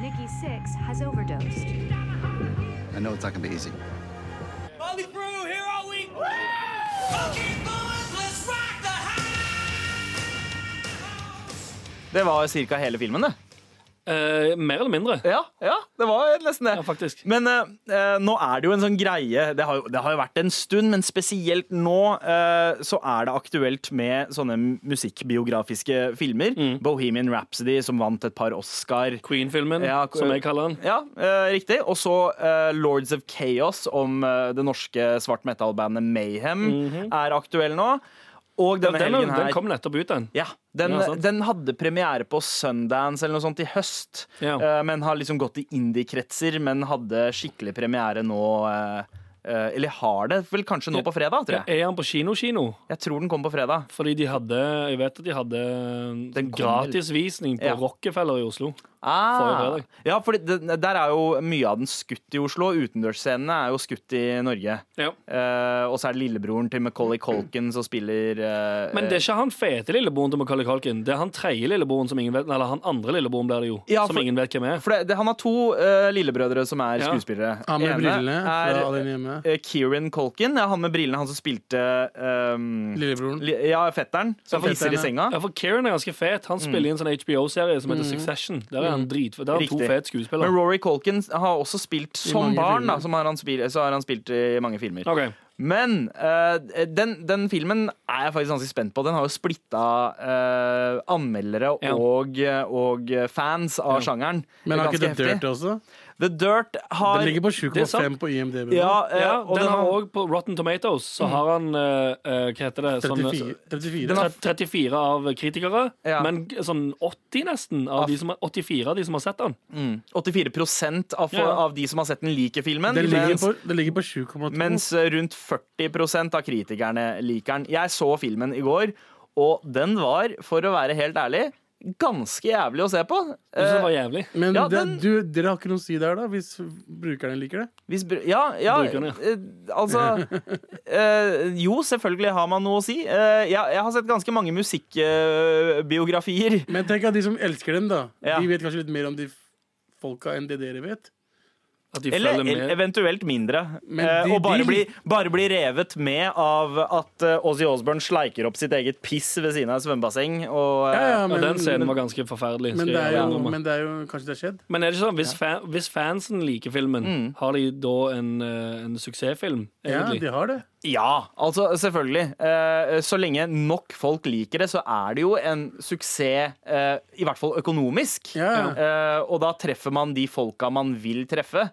Nikki Six has overdosed. I know it's not gonna be easy. Molly Brew, here are we! Okay, boys, let's rock the Det var ca. hele filmen, det. Eh, mer eller mindre. Ja, ja, det var nesten det. Ja, faktisk. Men eh, eh, nå er det jo en sånn greie Det har jo, det har jo vært en stund, men spesielt nå eh, så er det aktuelt med sånne musikkbiografiske filmer. Bohemian Rhapsody, som vant et par Oscar. Queen-filmen, Ja, som jeg kaller den. Ja, eh, riktig. Og så eh, Lords of Chaos om eh, det norske svart metal-bandet Mayhem er aktuell nå. Og Ja, den, helgen her den kom nettopp ut, den. ja, den, Ja, den hadde premiere på Sundance eller noe sånt i høst. Ja. uh, men har liksom gått i indie-kretser, men hadde skikkelig premiere nå uh, uh, Eller har det vel kanskje nå på fredag, tror jeg. Er han på kino-kino? Jeg tror den kom på fredag. Fordi de hadde Jeg vet at de hadde Den gratisvisning på Ja. Rockefeller i Oslo. Ah, ja, for der er jo mye av den skutt i Oslo. Utendørsscenene er jo skutt i Norge. Ja. Uh, og så er det lillebroren til Macaulay Culkin som spiller uh, Men det er ikke han fete lillebroren til Macaulay Culkin. Det er han tredje lillebroren som ingen vet Eller han andre lillebroren blir det jo. Ja, som for- ingen vet hvem er. For det, det, han har to uh, lillebrødre som er Ja. skuespillere. Han med Ene brillene fra er Alene hjemme. Kieran Culkin. Ja, han med brillene, han som spilte um, Lillebroren. li, Ja, fetteren. Som Ja, i senga. Ja, for Kieran er ganske fet. Han spiller i en sånn HBO-serie som heter Succession. Der er han dritfet. det er to fete skuespillere. Men. Rory Culkin har også spilt som barn. Da, som har han spilt, så har han spilt i mange filmer. Okay. Men uh, den, den filmen er jeg faktisk ganske spent på. Den har jo splitta uh, anmeldere Ja. og, og fans av sjangeren. Men har ikke det Dirty. Også? The Dirt har Den ligger på Det er sant. 7,5 på IMDb. ja, eh, Ja, og den har har- òg på Rotten Tomatoes så har han eh, eh, Hva heter det? Sånn, 34. 34. Den har- 34 av kritikere, Ja. men sånn 80 nesten av de som, 84 av de som har sett den. 84% av, Ja. av de som har sett den, liker filmen. Den ligger mens, på, den ligger på 7,2. mens rundt 40% av kritikerne liker den. Jeg så filmen i går, og den var, for å være helt ærlig, ganske jævlig å se på. Du synes det Eh, var jævlig. Men Ja, det, den- du, dere har ikke noe å si der, da, hvis brukerne liker det? Hvis, ja, ja Brukerne. eh, altså eh, Jo, selvfølgelig har man noe å si. Eh, jeg, jeg har sett ganske mange musikkbiografier. Men tenk at de som elsker dem, da, Ja. de vet kanskje litt mer om de folka enn det dere vet. At de eller eventuelt mindre. Eh, de- og bare de- bli, bare bli revet med av at uh, Ozzy Osbourne sleiker opp sitt eget piss ved siden av et svømmebasseng. Og, eh, Ja, ja, men, og den scenen men, var ganske forferdelig. men, det er jo, men det er jo kanskje det har skjedd? Men er det ikke sånn, hvis, fa hvis fansen liker filmen, Mm. har de da en, eh, en suksessfilm, Ja, de har det. Ja, altså selvfølgelig. Eh, så lenge nok folk liker det, så er det jo en suksess, eh, i hvert fall økonomisk. Eh, og da treffer man de folka man vil treffe.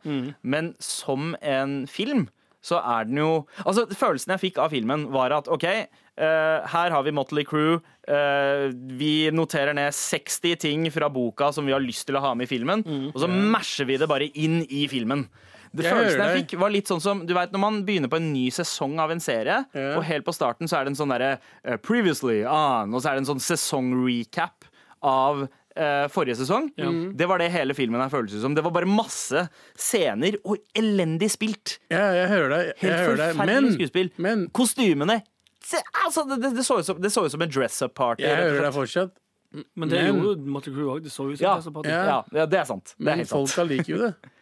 Men som en film så er den jo Altså, følelsen jeg fikk av filmen, var at OK, eh, her har vi Motley Crew. vi noterer ned 60 ting fra boka som vi har lyst til å ha med i filmen, og så masher vi det bare inn i filmen. Det Jeg følelsen jeg fikk, var litt sånn som Du vet når man begynner på en ny sesong av en serie, Ja. og helt på starten så er det en sånn derre uh, Previously on, og så er det en sånn sesong-recap av uh, forrige sesong. Det var det hele filmen her føltes som. Det var bare masse scener, og elendig spilt. Ja, jeg hører deg. Jeg Helt hører deg. forferdelig Men, skuespill. men Kostymene se, altså, det, det, det, så ut som, det så ut som en dress-up-party. jeg hører deg fortsatt. Men det Men- gjorde Motley Crew òg. Det så ut som Ja, Tessa Party. ja. Ja, ja, det er sant. Det er Men folka liker jo det.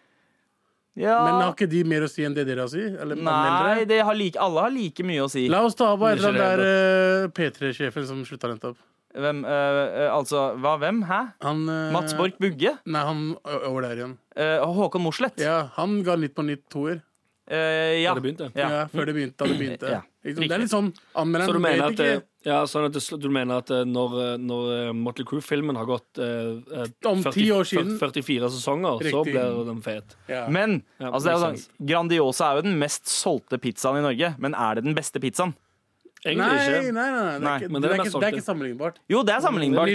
Ja. Men har ikke de mer å si enn det dere har å si? Eller Nei, det har like, alle har like mye å si. La oss ta på etter eller eh, P3-sjefen som slutta nettopp. Hvem, eh, altså, hva, hvem? Hæ? Han uh, Mats Borch Bugge? Nei, han over der igjen. Uh, Håkon Mosleth? Ja, han ga Nytt på nytt toer. Eh, ja. Da det begynte. Ja. Ja. før det begynte. Da det begynte. Ja, det er litt sånn Så Anmelderen du mener vet at, ikke ja, sånn at det, du mener at eh, når, eh, når eh, Motley Crue-filmen har gått eh, eh, Om 40 ti år siden. 44 sesonger, så blir den fet. ja. Men Ja, altså, det er sånn, Grandiosa er jo den mest solgte pizzaen i Norge. Men er det den beste pizzaen? Egentlig Nei, nei, ikke. nei, nei, det Nei, er ikke, det det er er ikke, det er ikke sammenlignbart. Jo, det er sammenlignbart.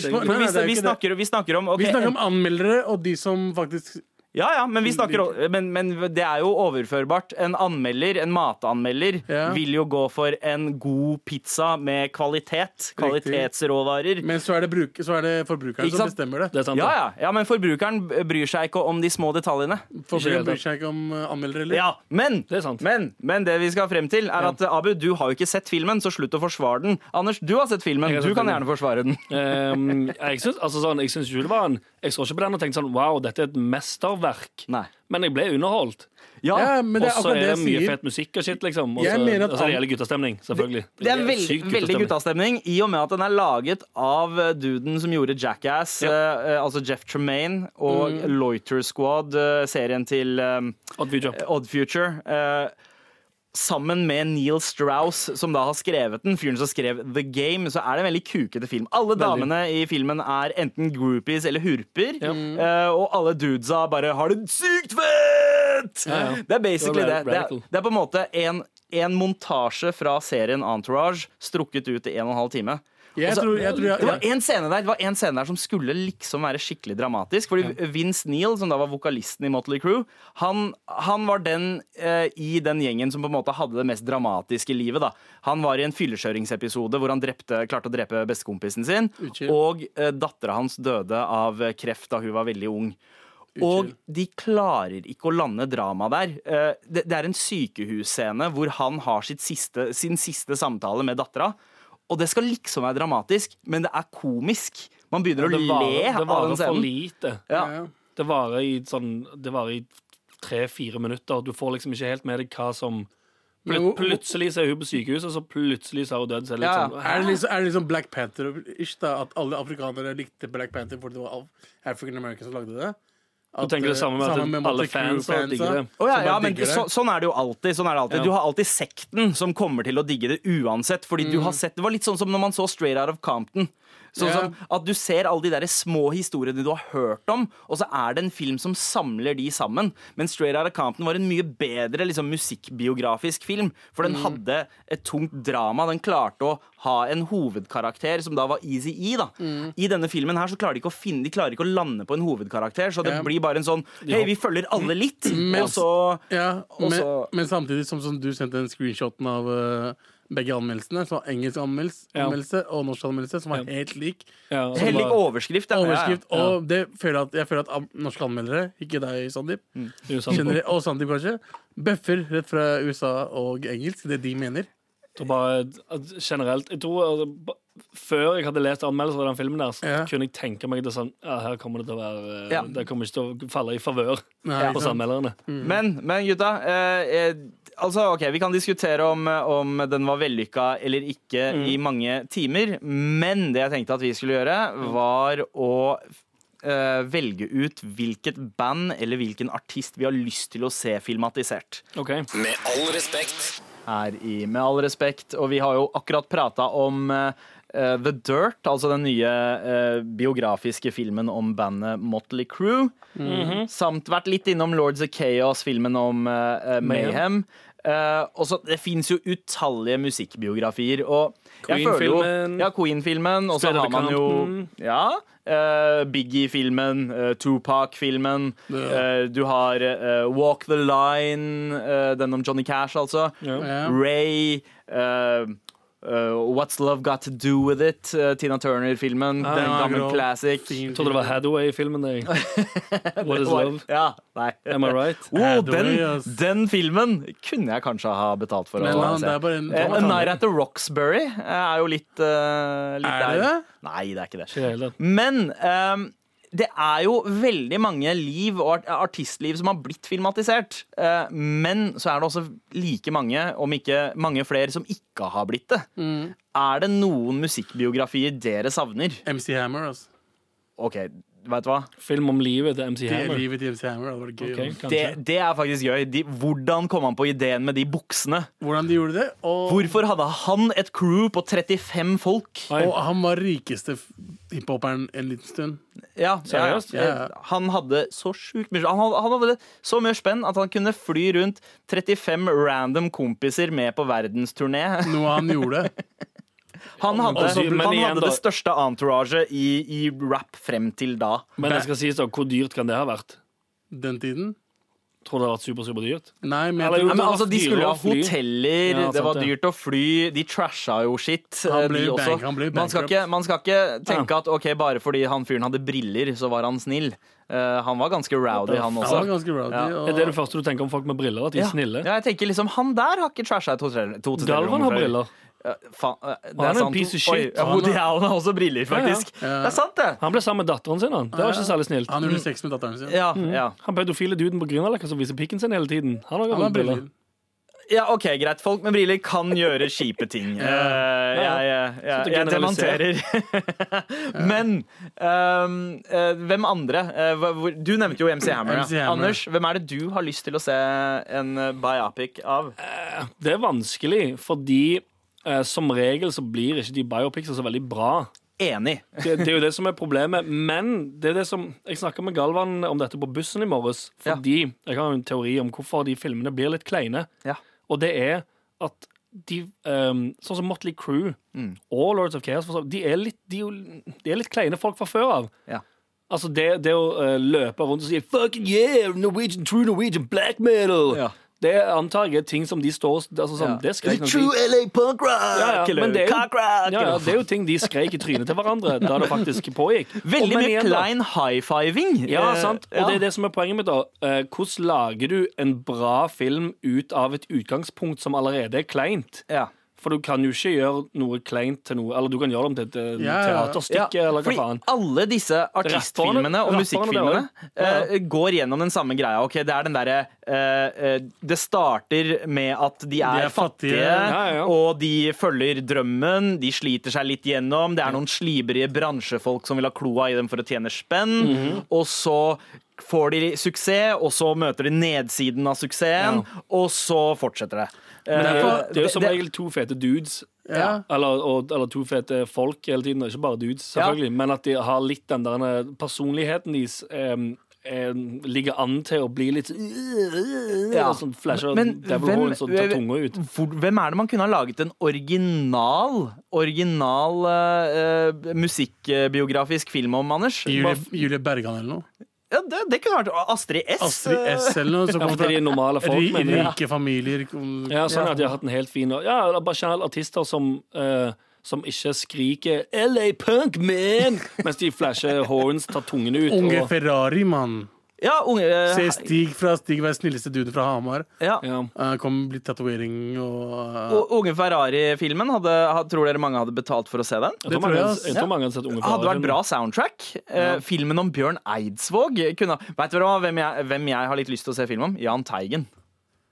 Snakker, vi snakker om okay. Vi snakker om anmeldere og de som faktisk Ja, ja, men, vi snakker, men, men det er jo overførbart. En anmelder, en matanmelder, Ja. vil jo gå for en god pizza med kvalitet. Kvalitetsråvarer. Men så er det, bruk, så er det forbrukeren Ikke som bestemmer det. Det sant. Ja, ja, ja, men forbrukeren bryr seg ikke om de små detaljene. Forbrukeren bryr seg ikke om anmelder anmeldere heller. Ja, men Det. Men, men det vi skal frem til, er at Abu, du har jo ikke sett filmen, så slutt å forsvare den. Anders, du har sett filmen. Har sett Du kan filmen. gjerne forsvare den. Um, jeg syns altså sånn, ikke det var en Jeg så ikke på den og tenkte sånn Wow, dette er et mesterverk. Nei. Men jeg ble underholdt. Ja, men Og det er så akkurat er det jeg mye sier. fet musikk og shit, liksom. Og Jeg så mener at og så er det an- hele guttastemning, selvfølgelig. Det er veld, veldig guttastemning, i og med at den er laget av eh, duden som gjorde Jackass, Ja. eh, eh, altså Jeff Tremaine, og Mm. Loiter Squad, eh, serien til eh, Odd Future. Odd Future. eh, Sammen med Neil Strauss, som da har skrevet den, fyren som skrev The Game, så er det en veldig kukete film. Alle damene i filmen er enten groupies eller hurper, Ja. eh, og alle dudesa bare har det sykt fett! Ja, ja. Det er basically Det det. Det er, det er på en måte en, en montasje fra serien Entourage strukket ut i en og en halv time. Jeg tror, jeg tror jeg, det var en scene der Det var en scene der som skulle liksom være skikkelig dramatisk. Fordi Vince Neil, som da var vokalisten i Motley Crew, han, han var den eh, i den gjengen som på en måte hadde det mest dramatiske livet. da Han var i en fyllekjøringsepisode hvor han drepte, klarte å drepe bestekompisen sin. Utskill. Og eh, dattera hans døde av kreft da hun var veldig ung. Og de klarer ikke å lande drama der. Eh, Det, er en sykehusscene hvor han har sitt siste, sin siste samtale med dattera. Og det skal liksom være dramatisk, men det er komisk. Man begynner Det å varer, le det av varer den for lite. Ja. ja. Det varer i sånn Det varer i tre-fire minutter. Du får liksom ikke helt med deg hva som Men Plut, Plutselig så er hun på sykehuset, og så plutselig så har hun død. Så er litt Ja, sånn, Er det liksom, er det liksom Black Panther-ish, da? At alle afrikanere likte Black Panther fordi det var Af- African American som lagde det? Du tenker det samme med at alle Motley fans og digger det. Oh, ja, ja, men det. så, sånn er det jo alltid. Sånn er det alltid. Ja. Du har alltid sekten som kommer til å digge det uansett. Fordi du har sett, Det var litt sånn som når man så Straight Out of Compton. Sånn som At du ser alle de der små historiene du har hørt om, og så er det en film som samler de sammen. Men Straight Out of Compton var en mye bedre liksom, musikkbiografisk film. For den hadde et tungt drama. Den klarte å ha en hovedkarakter som da var Easy E. da I denne filmen her så klarer de ikke å finne De klarer ikke å lande på en hovedkarakter, så det Ja. blir bare en sånn Hei, vi følger alle litt, Men- og så Ja, Og men, så- men samtidig som, som du sendte den screenshoten av uh, begge anmeldelsene. Så engelsk anmeldelse, Ja. anmeldelse og norsk anmeldelse, som var Ja. helt lik. Ja, og så Helt lik bare- overskrift. ja. Overskrift. Ja, ja. Og det føler jeg at, jeg føler at am- norske anmeldere, ikke deg, Sandeep, er jo sant. generelt- og Sandeep kanskje, bøffer rett fra USA og engelsk, det de mener. Bare at generelt Jeg tror ba- Før jeg hadde lest anmeldelser av den filmen, der så Ja. kunne jeg tenke meg det sånn Ja, her kommer det til å være eh, Ja. Det kommer ikke til å falle i favør hos anmelderne. Men, men gutta, eh, eh, altså, ok, vi kan diskutere om, om den var vellykka eller ikke i mange timer. Men det jeg tenkte at vi skulle gjøre, var å eh, velge ut hvilket band eller hvilken artist vi har lyst til å se filmatisert. Okay. Med all respekt. her i Med all respekt. Og vi har jo akkurat prata om eh, eh, The Dirt, altså den nye uh, biografiske filmen om bandet Motley Crew. Samt vært litt innom Lords of Chaos, filmen om uh, eh, Mayhem. Eh, og så, Det fins jo utallige musikkbiografier. Og Queen-filmen. Ja, Queen-filmen. Og så har man jo ja, eh, Biggie-filmen, eh, Tupac-filmen. eh, du har eh, Walk the Line, eh, den om Johnny Cash, altså. Ja. Ray. eh, eh, What's Love Got To Do With It? Uh, Tina Turner-filmen. Ah, den gamle gammel classic. Jeg trodde det var Hathaway-filmen. What is love? Ja, nei. Am I right? Oh, Hathaway, den, yes. den filmen kunne jeg kanskje ha betalt for Men å man, det er bare en Eh, A Night at the Roxbury er jo litt, uh, litt Er det det? Nei, det er ikke det. Men ehm, det er jo veldig mange liv og art artistliv som har blitt filmatisert. Eh, men så er det også like mange, om ikke mange flere, som ikke har blitt det. Mm. Er det noen musikkbiografier dere savner? MC Hammer, altså. OK, vet du hva? Film om livet til MC Det er Hammer. livet til MC Hammer. Det var gøy. Ok, altså. Det, det er faktisk gøy. De, hvordan kom han på ideen med de buksene? Hvordan de gjorde det. Og, Hvorfor hadde han et crew på 35 folk? Oi. og han var rikeste hiphoperen en liten stund. Ja, Seriøst? ja, ja. Han hadde så sjukt mye han hadde, han hadde så mye spenn at han kunne fly rundt 35 random kompiser med på verdensturné. Noe han gjorde. Han hadde, Også- han igjen hadde da- det største entouraget i, i rap frem til da. Men det skal sies da, hvor dyrt kan det ha vært? Den tiden. Tror du det har vært super, super dyrt? Nei, men Eller jeg jo, Ja, men altså, De skulle ha hoteller, Ja, det var dyrt å fly, de trasha jo shit. Han eh, ble bank- han ble man, skal ikke, man skal ikke tenke at ok, bare fordi han fyren hadde briller, så var han snill. Uh, han var ganske rowdy, han han var også. ganske rowdy. Ja. og- Er det det første du tenker om folk med briller? At de er snille? Ja, jeg tenker liksom, Han der har ikke trasha et hotell. Galvan har briller. Ja, faen, eh, det han er en sant. piece of Oi, shit. ja, Woody Allen har også briller, faktisk. Ja, ja. Det er sant, det. Han ble sammen med datteren sin. han Det var ikke særlig snilt. Han gjorde sex med datteren sin. Ja, ja. Han pedofile duden på Grünerløkka som viser pikken sin hele tiden. Han har Han har briller. ja, OK, greit. Folk med briller kan gjøre kjipe ting. Uh, jeg, jeg, jeg, jeg generalisere. Men um, uh, hvem andre? Uh, hvor- du nevnte jo MC Hammer. MC Ja. Hammer. Anders, hvem er det du har lyst til å se en eh, biopic av? Det er vanskelig, fordi eh, som regel så blir ikke de biopicsa så veldig bra. Enig. Det, det er jo det som er problemet. Men det er det som Jeg snakka med Galvan om dette på bussen i morges. Ja. Fordi jeg har en teori om hvorfor de filmene blir litt kleine. Ja. Og det er at de um, Sånn som Motley Crew Mm. og Lords of Chaos de er, litt, de, de er litt kleine folk fra før av. Ja. Altså det, det å uh, løpe rundt og si 'fucking yeah, Norwegian, true Norwegian black metal', Ja. Det antar jeg er ting som de står altså sånn, Ja. Det skrek nok True LA punk rock! ja, ja, men det er, jo, ja, ja, det er jo ting de skreik i trynet til hverandre da det faktisk pågikk. Veldig mye igjen klein high-fiving. Ja, Eh, sant. Og ja. det er det som er poenget mitt. da Eh, Hvordan lager du en bra film ut av et utgangspunkt som allerede er kleint? Ja. For du kan jo ikke gjøre noe kleint til noe Eller du kan gjøre dem til et eh, Ja, ja. eller hva fordi faen. alle disse artistfilmene og musikkfilmene eh, går gjennom den samme greia. Ok, Det er den derre uh, uh, Det starter med at de er, er fattige. fattige, Ja, ja. og de følger drømmen. De sliter seg litt gjennom. Det er noen slibrige bransjefolk som vil ha kloa i dem for å tjene spenn. Mhm. Og så får de suksess, og så møter de nedsiden av suksessen, og så fortsetter det. Men det er, jo, Eh, det er jo som det- regel to fete dudes. Ja. Eller, og, eller to fete folk hele tiden. og Ikke bare dudes, selvfølgelig. Men at de har litt den der eh, personligheten deres Um, ligger an til å bli litt sånn Ja. og sånn flasher Men devil hvem- horns tar tunga ut. Hvor, hvem er det man kunne ha laget en original Original eh, musikkbiografisk film om, Anders? Julie, Julie Bergan eller noe. Ja, det, det kunne vært Astrid S. Astrid S eller noe. Som kommer fra normale folk, ri, men, rike familier. Ja, sånn at de har hatt en helt fin Ja, bare generelt artister som uh, som ikke skriker 'LA Punk, man!' mens de flasher horns, tar tungen ut. Unge og, Ferrari, mann. Ja, unge eh, Se Stig fra Stig være snilleste dude fra Hamar. ja. ja. Uh, kom litt tatovering og uh, Og Unge Ferrari-filmen, hadde, had- tror dere mange hadde betalt for å se den? Jeg Det tror mange, tror jeg, ass. jeg tror mange hadde sett Unge Hadde vært bra soundtrack. Eh, Filmen om Bjørn Eidsvåg kunne Vet dere hva, hvem jeg, hvem jeg har litt lyst til å se film om? Jan Teigen.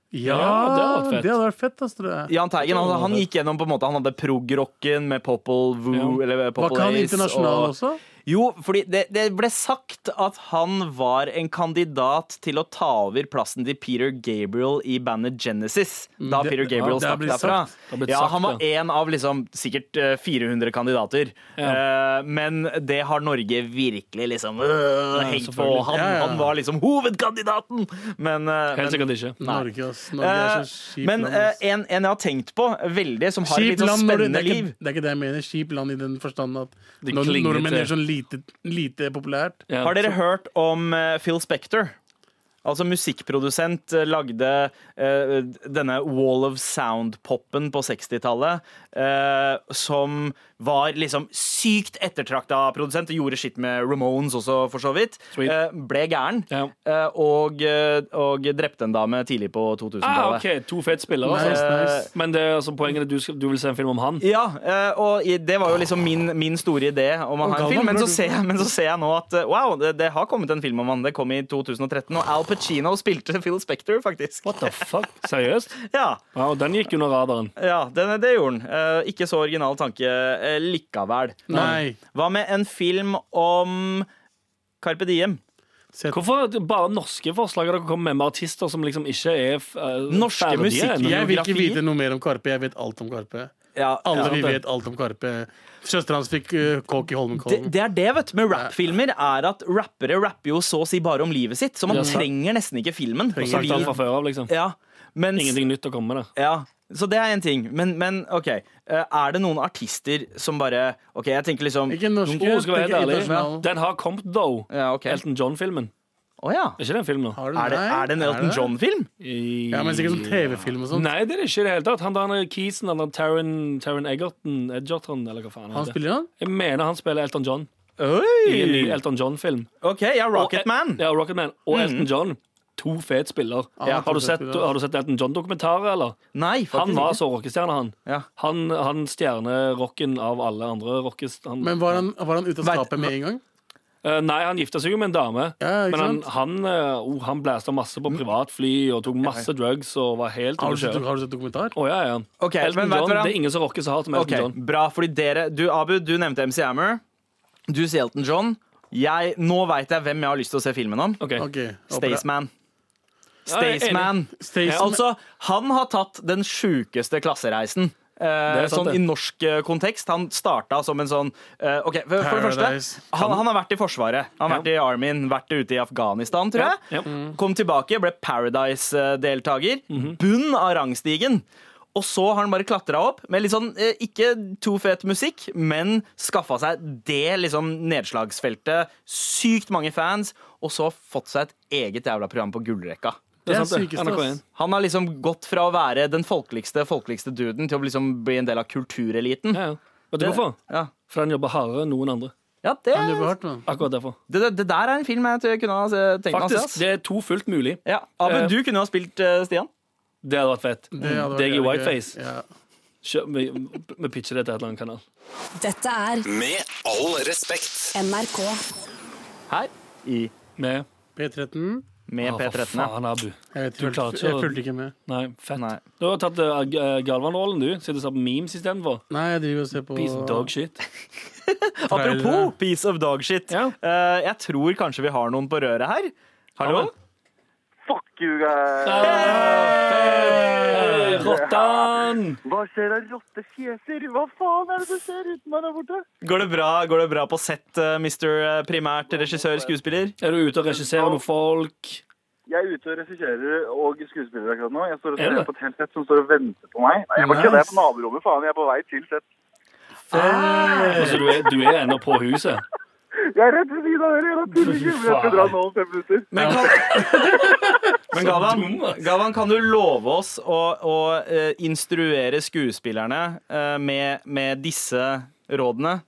Ja, Ja, det hadde vært fett. det hadde vært fett, ass, tror jeg. Jahn Teigen han, han gikk gjennom på en måte Han hadde prog-rocken med Popple Voo Ja. eller Var ikke han Ace, internasjonal og- også? Jo, fordi det, det ble sagt at han var en kandidat til å ta over plassen til Peter Gabriel i bandet Genesis. Da Mm, det- Peter Gabriel ja, stakk blitt derfra. Det Ja, han var en av liksom sikkert eh, 400 kandidater. Eh, men det har Norge virkelig liksom uh, hengt på. Han, Ja, ja. han var liksom hovedkandidaten! Men, uh, Helt sikkert ikke. Norge. Norge er Eh, så kjipt men eh, en, en jeg har tenkt på veldig, som har et litt sånn spennende det, er liv ikke, det er ikke det jeg mener. Kjipt land i den forstand at De nordmenn gjør sånn lite, lite populært. Ja, Har dere så- hørt om eh, Phil Spector? Altså musikkprodusent eh, lagde eh, denne Wall of Sound-poppen på 60-tallet, eh, som var liksom sykt ettertrakta produsent. Gjorde skitt med Ramones også, for så vidt. Eh, ble gæren. Ja. eh, og, eh, og drepte en dame tidlig på Ah, 2000-tallet. OK, to fete spillere. Nice, altså. nice. Men det er altså poenget er at du, skal, du vil se en film om han. Ja, eh, og det var jo liksom min, min store idé om å ha en film. Men så, ser jeg, men så ser jeg nå at eh, wow, det, det har kommet en film om han. Det kom i 2013, og Al Pacino spilte Phil Spector, faktisk. What the fuck? Seriøst? Ja, Wow, og den gikk under radaren. ja det, det gjorde. Eh, ikke så original tanke eh, likevel. Nei. Hva med en film om Carpe Diem? Hvorfor bare norske forslag dere kommer med, med artister som liksom ikke er uh, Norske musikk-? Jeg vil ikke vite noe mer om Karpe. Jeg vet alt om Karpe. Ja, Alle ja. vi vet alt om Karpe. Søstera hans fikk uh, kåk i det, Holmenkollen. det er det, vet du, med rappfilmer, er at rappere rapper jo så å si bare om livet sitt. Så man Ja, trenger nesten ikke filmen. Og sagt alt fra før av, liksom. Ja, mens, Ingenting nytt å komme med. Ja, så det er en ting. Men, men OK. eh, Er det noen artister som bare OK, jeg tenker liksom Ikke norske. Oh, skal være helt ærlig. Den har kommet, though. Ja, okay. Elton John-filmen. Oh, ja. Er ikke det en film? Har du Er det, er det en Elton? John-film? Ja, men sikkert sånn TV-film og sånt. Nei, det er det ikke i det hele tatt. Han der Keeson han der Taron, Taron Egerton, Edgerton, eller hva faen Han heter. spiller han? Jeg mener han spiller Elton John i en ny Elton John-film. OK, ja, Rocketman. Ja, Rocketman og Elton John. To fet spiller. Ja, har, du sett, har du sett Elton John-dokumentaret, eller? Nei, faktisk Han var så rockestjerne, han. Ja. Han, han stjerner rocken av alle andre rockest... Men var han, var han ute av skapet med en gang? Uh, nei, han gifta seg jo med en dame. Ja, ikke men han, han, uh, oh, han blæsta masse på privatfly og tok masse drugs og var helt Har du sett, har du sett dokumentar? Å, ja, ja. Okay, Elton John, Det er ingen som rocker så hardt som Elton okay, John. Bra, fordi dere Du, Abu, du nevnte MC Hammer. Du sier Elton John. Jeg, nå veit jeg hvem jeg har lyst til å se filmen om. Okay. okay. Staysman. Ja, Staysman. Staysman. Altså, han har tatt den sjukeste klassereisen. Eh, sant, sånn det. I norsk eh, kontekst. Han starta som en sånn eh, OK, for, for det første han, han har vært i Forsvaret. Han har vært i Armyen, vært ute i Afghanistan, tror jeg. Ja. Ja. Kom tilbake, ble Paradise-deltaker. Mhm. Bunn av rangstigen. Og så har han bare klatra opp med litt sånn, eh, ikke to fet musikk, men skaffa seg det liksom nedslagsfeltet. Sykt mange fans, og så fått seg et eget jævla program på gullrekka. Det er Det er sant, sykeste, Han har liksom gått fra å være den folkeligste folkeligste duden til å liksom bli en del av kultureliten. Ja, ja. Vet du hvorfor? Ja, For han jobber hardere enn noen andre. ja det, Han jobber hardt. Akkurat derfor. det, det, det der er en film jeg jeg kunne ha tenkt meg å se. Faktisk, det er to fullt mulig. Ja, Abu, men du kunne ha spilt uh, Stian. Det hadde vært fett. Det hadde Deg i whiteface. Ja. Kjør, vi, vi pitcher det til et eller annet kanal. Dette er Med all respekt. NRK. Her i Med P13. Med ah, P13. ja. faen, Abu. Jeg, vet, fulgte- jeg fulgte ikke med. Nei, fett. Nei. Du har tatt uh, Galvan-rollen, du. Sitter og ser på memes istedenfor. Nei, jeg driver og ser på Piece of dog shit. Apropos piece of dog shit. Ja. Uh, jeg tror kanskje vi har noen på røret her. Hallo? Fuck you, guys. Hey, Rottan! Hva skjer av rottefjeser? Hva faen er det som skjer uten meg der borte? Går det bra, går det bra på sett, mister Mr. Primært regissør, skuespiller? Er du ute og regisserer noen folk? Jeg er ute og regisserer og skuespiller akkurat nå. Jeg står og Er ser på et helt sett som står og venter på meg. Nei, jeg bare kødder. Jeg er på naborommet, faen. Jeg er på vei til sett. Altså, du, er, du er ennå på huset? Jeg er rett ved siden av dere. Jeg tuller ikke. men Jeg skal dra nå om fem minutter. Men, kan, men Gavan, Gavan, kan du love oss å, å eh, instruere skuespillerne eh, med, med disse rådene?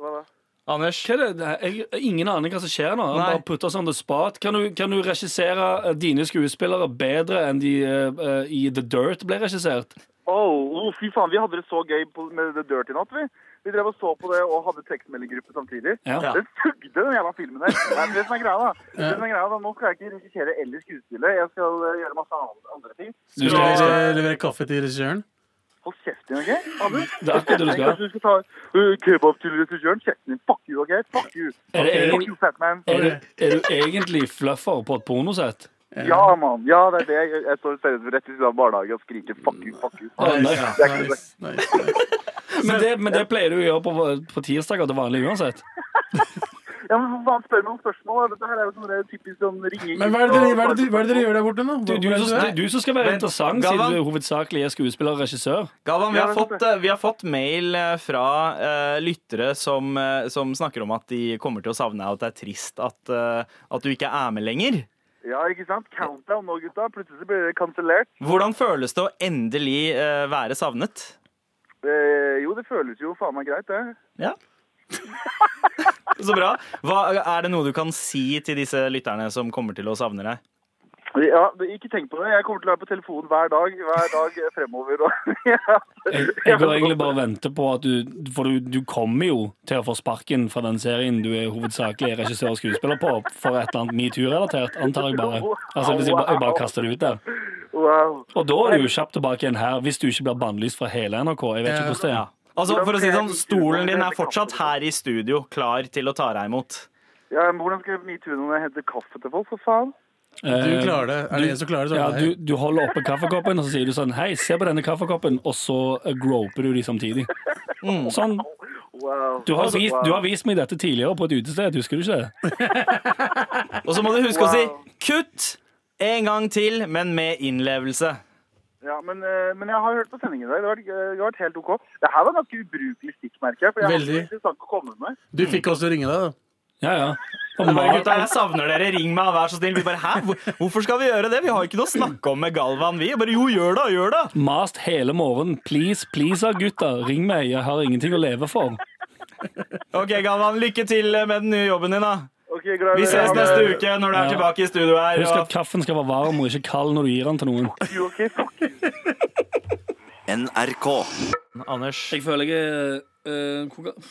Hva da? Anders? Hva er det? Jeg, ingen aner hva som skjer nå. Han Nei. bare putter oss on the spot. Kan du, kan du regissere eh, dine skuespillere bedre enn de eh, i The Dirt ble regissert? Oh, oh, fy faen, vi hadde det så gøy med The Dirt i natt, vi. Vi drev og så på det og hadde tekstmeldinggruppe samtidig. Ja. Den sugde, den jævla filmen der. Det er det som er greia, da. Det som er greia, da. Nå skal jeg ikke regissere eller skuespille. Jeg skal eh, gjøre masse andre, ting. Du skal, levere, kaffe til regissøren? Hold kjeft din, OK? Abu? Det er ikke det du skal. Kanskje du skal ta uh, kebab til regissøren? Kjeften din. Fuck you, OK? Fuck you. Er det Fuck you, fat man. er, du, er du egentlig fluffer på et pornosett? Ja, mann. Ja, det er det. Jeg, jeg står rett ved siden av barnehagen og skriker fuck you, fuck you. Fuck you. Nice, er. Nice, nice. Men det, men det pleier du å gjøre på, på tirsdager til vanlig uansett. Ja, men for faen, spør meg om spørsmål. Dette her er jo sånn typisk sånn ringing. Men hva er det dere, hva er det, hva er det dere gjør der borte nå? Du, du, Hva er det som, du er? du som skal være Men, interessant, Gavan, siden du hovedsakelig er skuespiller og regissør. Gavan, vi har, fått, eh, vi har fått mail eh, fra uh, lyttere som, som snakker om at de kommer til å savne deg, og at det er trist at, uh, at du ikke er med lenger. Ja, ikke sant? Countdown nå, gutta. Plutselig blir det kansellert. Hvordan føles det å endelig uh, være savnet? Eh, jo, det føles jo faen meg greit, det. Ja. Så bra. Hva, er det noe du kan si til disse lytterne som kommer til å savne deg? Ja, Ikke tenk på det. Jeg kommer til å være på telefonen hver dag hver dag fremover. Ja. Jeg, jeg går egentlig bare og venter på at du For du, du kommer jo til å få sparken fra den serien du er hovedsakelig regissør og skuespiller på, for et eller annet metoo-relatert, antar jeg bare. Altså hvis jeg bare, jeg bare kaster det ut der. Og da er du jo kjapt tilbake igjen her, hvis du ikke blir bannlyst fra hele NRK. Jeg vet ikke hvordan det er. Altså, for å si sånn, Stolen din er fortsatt her i studio, klar til å ta deg imot. Ja, men Hvordan skal jeg metoo når jeg henter kaffe til folk? For faen. Du Eh, klarer det. Er det en som klarer det, så Ja, er det du, du holder oppe kaffekoppen, og så sier du sånn Hei, se på denne kaffekoppen, og så eh, groper du de samtidig. Sånn. Du har, vist, du har vist meg dette tidligere på et utested, husker du ikke det? Og så må du huske å si 'kutt' en gang til, men med innlevelse. Ja, men, eh, men jeg har hørt på sendingen i dag. Det har vært, det har vært helt OK. Det her var ganske ubrukelig stikkmerke. For jeg Veldig. hadde ikke å komme med. Du fikk oss til å ringe deg, da. Ja, ja. Gutta, jeg savner dere. Ring meg, vær så snill. Vi bare, Hæ? Hvorfor skal vi gjøre det? Vi har ikke noe å snakke om med Galvan, vi. Bare jo, gjør det, gjør det. Mast hele morgenen. Please, please, gutter. gutta. Ring meg. Jeg har ingenting å leve for. Ok, Galvan, lykke til med den nye jobben din, da. Okay, greit. Vi ses neste uke når du er Ja. tilbake i studio her. Husk at kaffen skal være varm og ikke kald når du gir den til noen. Okay? NRK. Anders. Jeg føler jeg eh,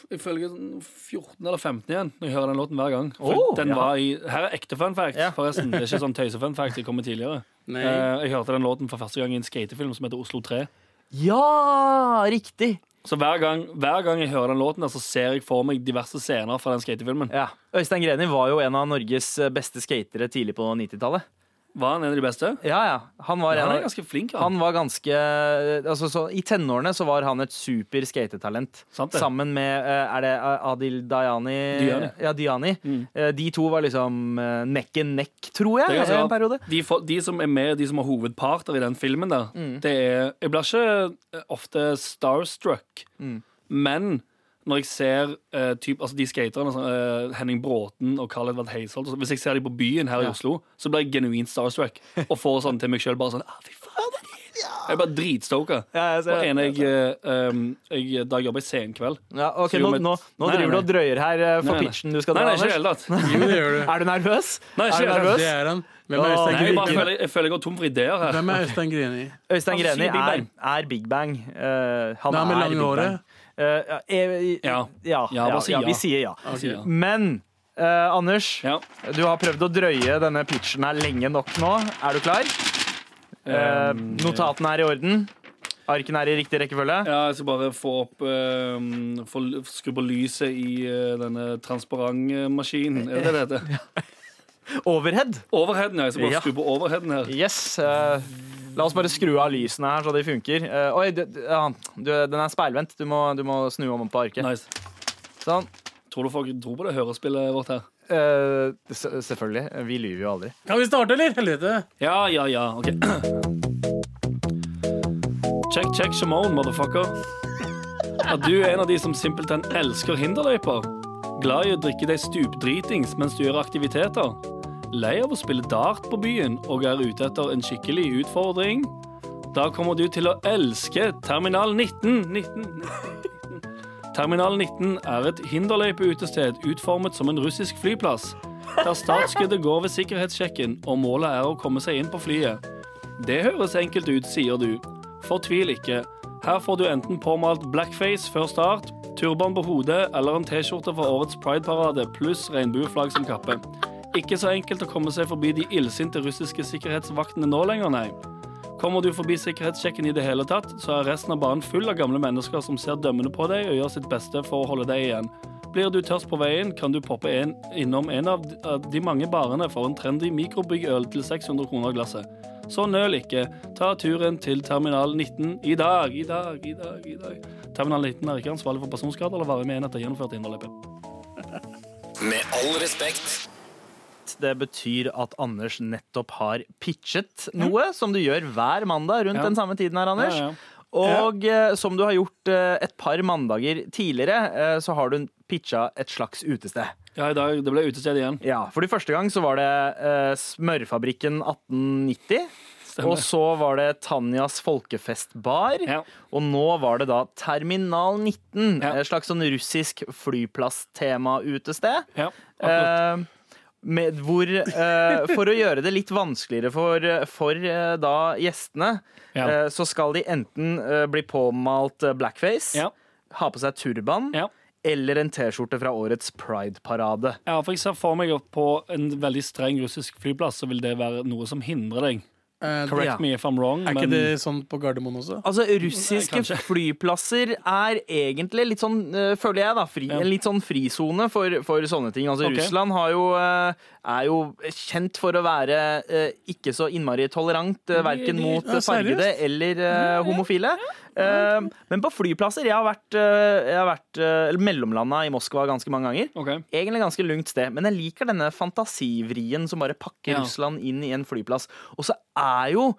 Jeg jeg sånn 14 eller 15 igjen når jeg hører den låten hver gang. Oh, den ja. var i, her er ekte fun fact, Ja. forresten. Det er ikke sånn tøyse-fun fact som kommer tidligere. Eh, jeg hørte den låten for første gang i en skatefilm som heter Oslo 3. Ja, riktig. Så hver gang, hver gang jeg hører den låten, der, så ser jeg for meg diverse scener fra den skatefilmen. Ja. Øystein Greni var jo en av Norges beste skatere tidlig på 90-tallet. Var han en av de beste? Ja, ja. Han var, Han er ganske flink. Han. han var ganske altså, så, I tenårene så var han et super skatetalent. Sammen med eh, Er det Adil Dayani? Diani. Ja, Diani. Mm. Eh, De to var liksom eh, neck and neck, tror jeg, ganske en periode. De, de som er med, de som har hovedparter i den filmen der, Mm. det er Jeg blir ikke eh, ofte starstruck, Mm. men når jeg ser uh, typ, altså de skaterne, eh, Henning Bråten og Karl Edvard Heisholt så- Hvis jeg ser dem på byen her i Oslo, så blir jeg genuint starstruck og får sånn til meg sjøl bare sånn ah, Fy faen, det er de!» Jeg er bare dritstoka. Ja, jeg ser Og en jeg, eh, um, jeg Da jeg jobba i Senkveld Ja, ok, Nå, nå, nå Nei, driver du nei, og drøyer her uh, for Nei, nei. pitchen du skal dra, nei, ikke i Anders. Jo, det gjør du. Er du nervøs? Nei, ikke er du nervøs? Det er han. Hvem er Øystein Nei, jeg, føler, jeg føler jeg går tom for ideer her. Hvem er Øystein Greni? Øystein Han Greni er, er Big Bang. Uh, han Nei, er, er Big håret. Bang. Eh, ja, eh, Ja. ja, Ja, bare si ja, ja. vi sier ja. Okay. Men uh, Anders, Ja. du har prøvd å drøye denne pitchen her lenge nok nå. Er du klar? Um, notatene er i orden. Arkene er i riktig rekkefølge. Ja, jeg skal bare få opp uh, Skru på lyset i denne transparentmaskinen. Er det det heter? Overhead. Overheaden, ja. Jeg skal bare Ja. skru på overheaden her. Yes. eh, la oss bare skru av lysene her, så de funker. Eh, oi, det- ja, du, den er speilvendt. Du må, du må snu om på arket. Nice. Sånn. Tror du folk tror på det hørespillet vårt her? Eh, s- selvfølgelig. Vi lyver jo aldri. Kan vi starte, eller? Helvete. Ja, ja, ja. OK. Check, check, Shimon, motherfucker. Er du er en av de som simpelthen elsker hinderløyper. Glad i å drikke deg stupdritings mens du gjør aktiviteter? Lei av å spille dart på byen og er ute etter en skikkelig utfordring? Da kommer du til å elske Terminal 19. 19, 19. Terminal 19 er et hinderløypeutested utformet som en russisk flyplass, der startskuddet går ved sikkerhetssjekken, og målet er å komme seg inn på flyet. Det høres enkelt ut, sier du. Fortvil ikke. Her får du enten påmalt blackface før start, turban på hodet eller en T-skjorte fra årets Pride-parade pluss regnbueflagg som kappe. Ikke så enkelt å komme seg forbi de illsinte russiske sikkerhetsvaktene nå lenger, nei. Kommer du forbi sikkerhetssjekken i det hele tatt, så er resten av banen full av gamle mennesker som ser dømmende på deg og gjør sitt beste for å holde deg igjen. Blir du tørst på veien, kan du poppe en, innom en av de- mange barene for en trendy mikrobyggøl til 600 kroner glasset. Så nøl ikke. Ta turen til Terminal 19 i dag, i dag, i dag. i dag. Terminal 19 er ikke ansvarlig for personskade eller varig med en etter gjennomført hinderløype. Med all respekt. Det betyr at Anders nettopp har pitchet noe, som du gjør hver mandag rundt Ja. den samme tiden her, Anders. Ja, ja. Og eh, som du har gjort eh, et par mandager tidligere, eh, så har du pitcha et slags utested. Ja, i dag, det ble utested igjen. Ja, for de første gang så var det eh, Smørfabrikken 1890. Stemmer. Og så var det Tanjas folkefestbar. Ja. Og nå var det da Terminal 19. Ja. Et slags sånn russisk flyplasstema-utested. Ja, akkurat. Med, hvor, uh, for å gjøre det litt vanskeligere for, for uh, da gjestene, Ja. uh, så skal de enten bli påmalt blackface, Ja. ha på seg turban, Ja. eller en T-skjorte fra årets Pride-parade. Ja, for jeg ser for meg på en veldig streng russisk flyplass så vil det være noe som hindrer deg. Eh, Correct Ja. me if I'm wrong, Er ikke det sånn på Gardermoen også? Altså, russiske Nei, flyplasser er egentlig litt sånn, uh, føler jeg, da, fri, Ja. en litt sånn frisone for, for sånne ting. Altså, okay. Russland har jo, eh, er jo kjent for å være eh, ikke så innmari tolerant, eh, verken mot eh, fargede eller eh, homofile. Eh, men på flyplasser Jeg har vært, eh, jeg har vært eh, mellomlanda i Moskva ganske mange ganger. Okay. Egentlig ganske lungt sted, men jeg liker denne fantasivrien som bare pakker Ja. Russland inn i en flyplass. Og så er jo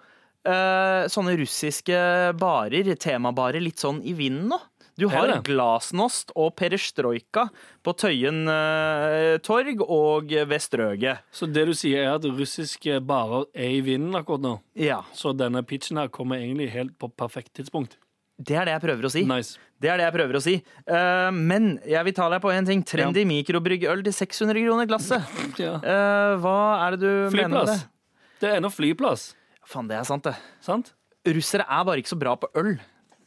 eh, sånne russiske barer, temabarer, litt sånn i vinden nå. Du har? Glasnost og Perestrojka på Tøyen eh, torg og Vestrøge. Så det du sier, er at russiske barer er i vinden akkurat nå? Ja, Så denne pitchen her kommer egentlig helt på perfekt tidspunkt? det er det jeg prøver å si. Nice. Det er det jeg prøver å si. Uh, men jeg vil ta deg på en ting. Trendy mikrobryggøl til 600 kroner glasset. Ja. Uh, hva er det du mener med det? Flyplass. Det er ennå flyplass, Faen, det er sant, det. sant? Russere er bare ikke så bra på øl.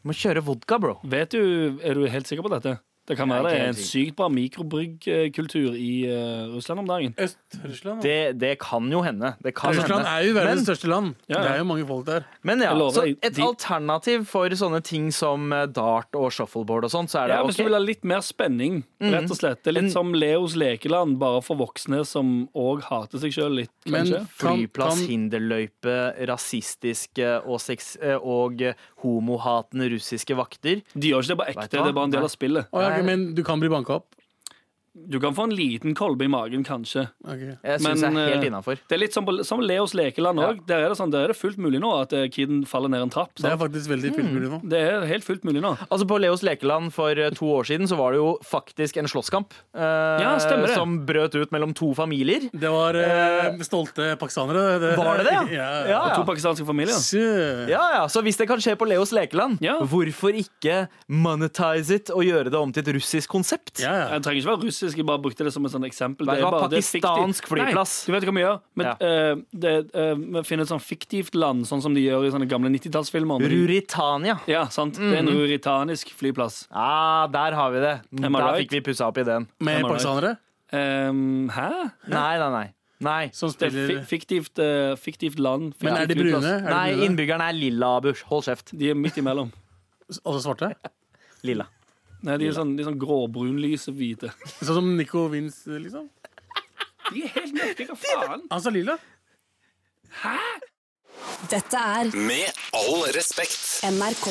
Du må kjøre vodka, bro. Vet du, Er du helt sikker på dette? Det kan være det er en sykt bra mikrobryggkultur i uh, Russland om dagen. Øst-Russland? Det, det kan jo hende. Det kan Russland hende. er jo verdens Men- største land. Ja, ja. Det er jo mange folk der. Men ja, så et alternativ for sånne ting som eh, dart og shuffleboard og sånt, så er det Ja, Hvis du vil ha litt mer spenning, rett og slett. Det er En- litt som Leos lekeland, bare for voksne som òg hater seg sjøl litt, kanskje. Men Flyplass, hinderløype, rasistiske og, sex, og homohatende russiske vakter. De gjør ikke det på ekte, det er bare en del av spillet. Oh, ja, men du kan bli banka opp? Du kan få en liten kolbe i magen, kanskje. Ok. Jeg synes jeg er helt innenfor. Det er litt som, på, som Leos lekeland òg. Der, er det sånn, der er det fullt mulig nå at eh, kiden faller ned en trapp. Det er faktisk veldig fullt mulig nå. Det er helt fullt mulig nå. Altså På Leos lekeland for eh, to år siden så var det jo faktisk en slåsskamp. eh, Ja, stemmer det. Som brøt ut mellom to familier. Det var eh, stolte pakistanere. Var det det, ja? ja? Ja, ja. To pakistanske familier. Sjø. Ja, ja, Så hvis det kan skje på Leos lekeland, Ja. hvorfor ikke monetize it og gjøre det om til et russisk konsept? Ja, ja. Jeg trenger ikke være russisk, jeg bare brukte det som et sånt eksempel. Det er bare- det er pakistansk flyplass. Nei, du vet hva vi gjør? Vi, Ja. uh, det, vi finner et sånt fiktivt land, sånn som de gjør i sånne gamle 90-tallsfilmer. Ruritania. Ja, sant. Det er en ruritanisk flyplass. Ah, der har vi det. Der right? fikk vi pussa opp ideen. Med right? pakistanere? Ehm, hæ? Nei, nei, nei. Nei, Som Det er spiller fi fiktivt, land. fiktivt land. Men er de brune? Er de nei innbyggerne er lilla, Bush. Hold kjeft. De er midt imellom. Også svarte? Lilla. Nei, de er sånn, de er sånn gråbrunlyse hvite. Sånn som Nico Vince, liksom? De er helt mørke, hva faen? Han sa lilla. Dette er Med all respekt. NRK.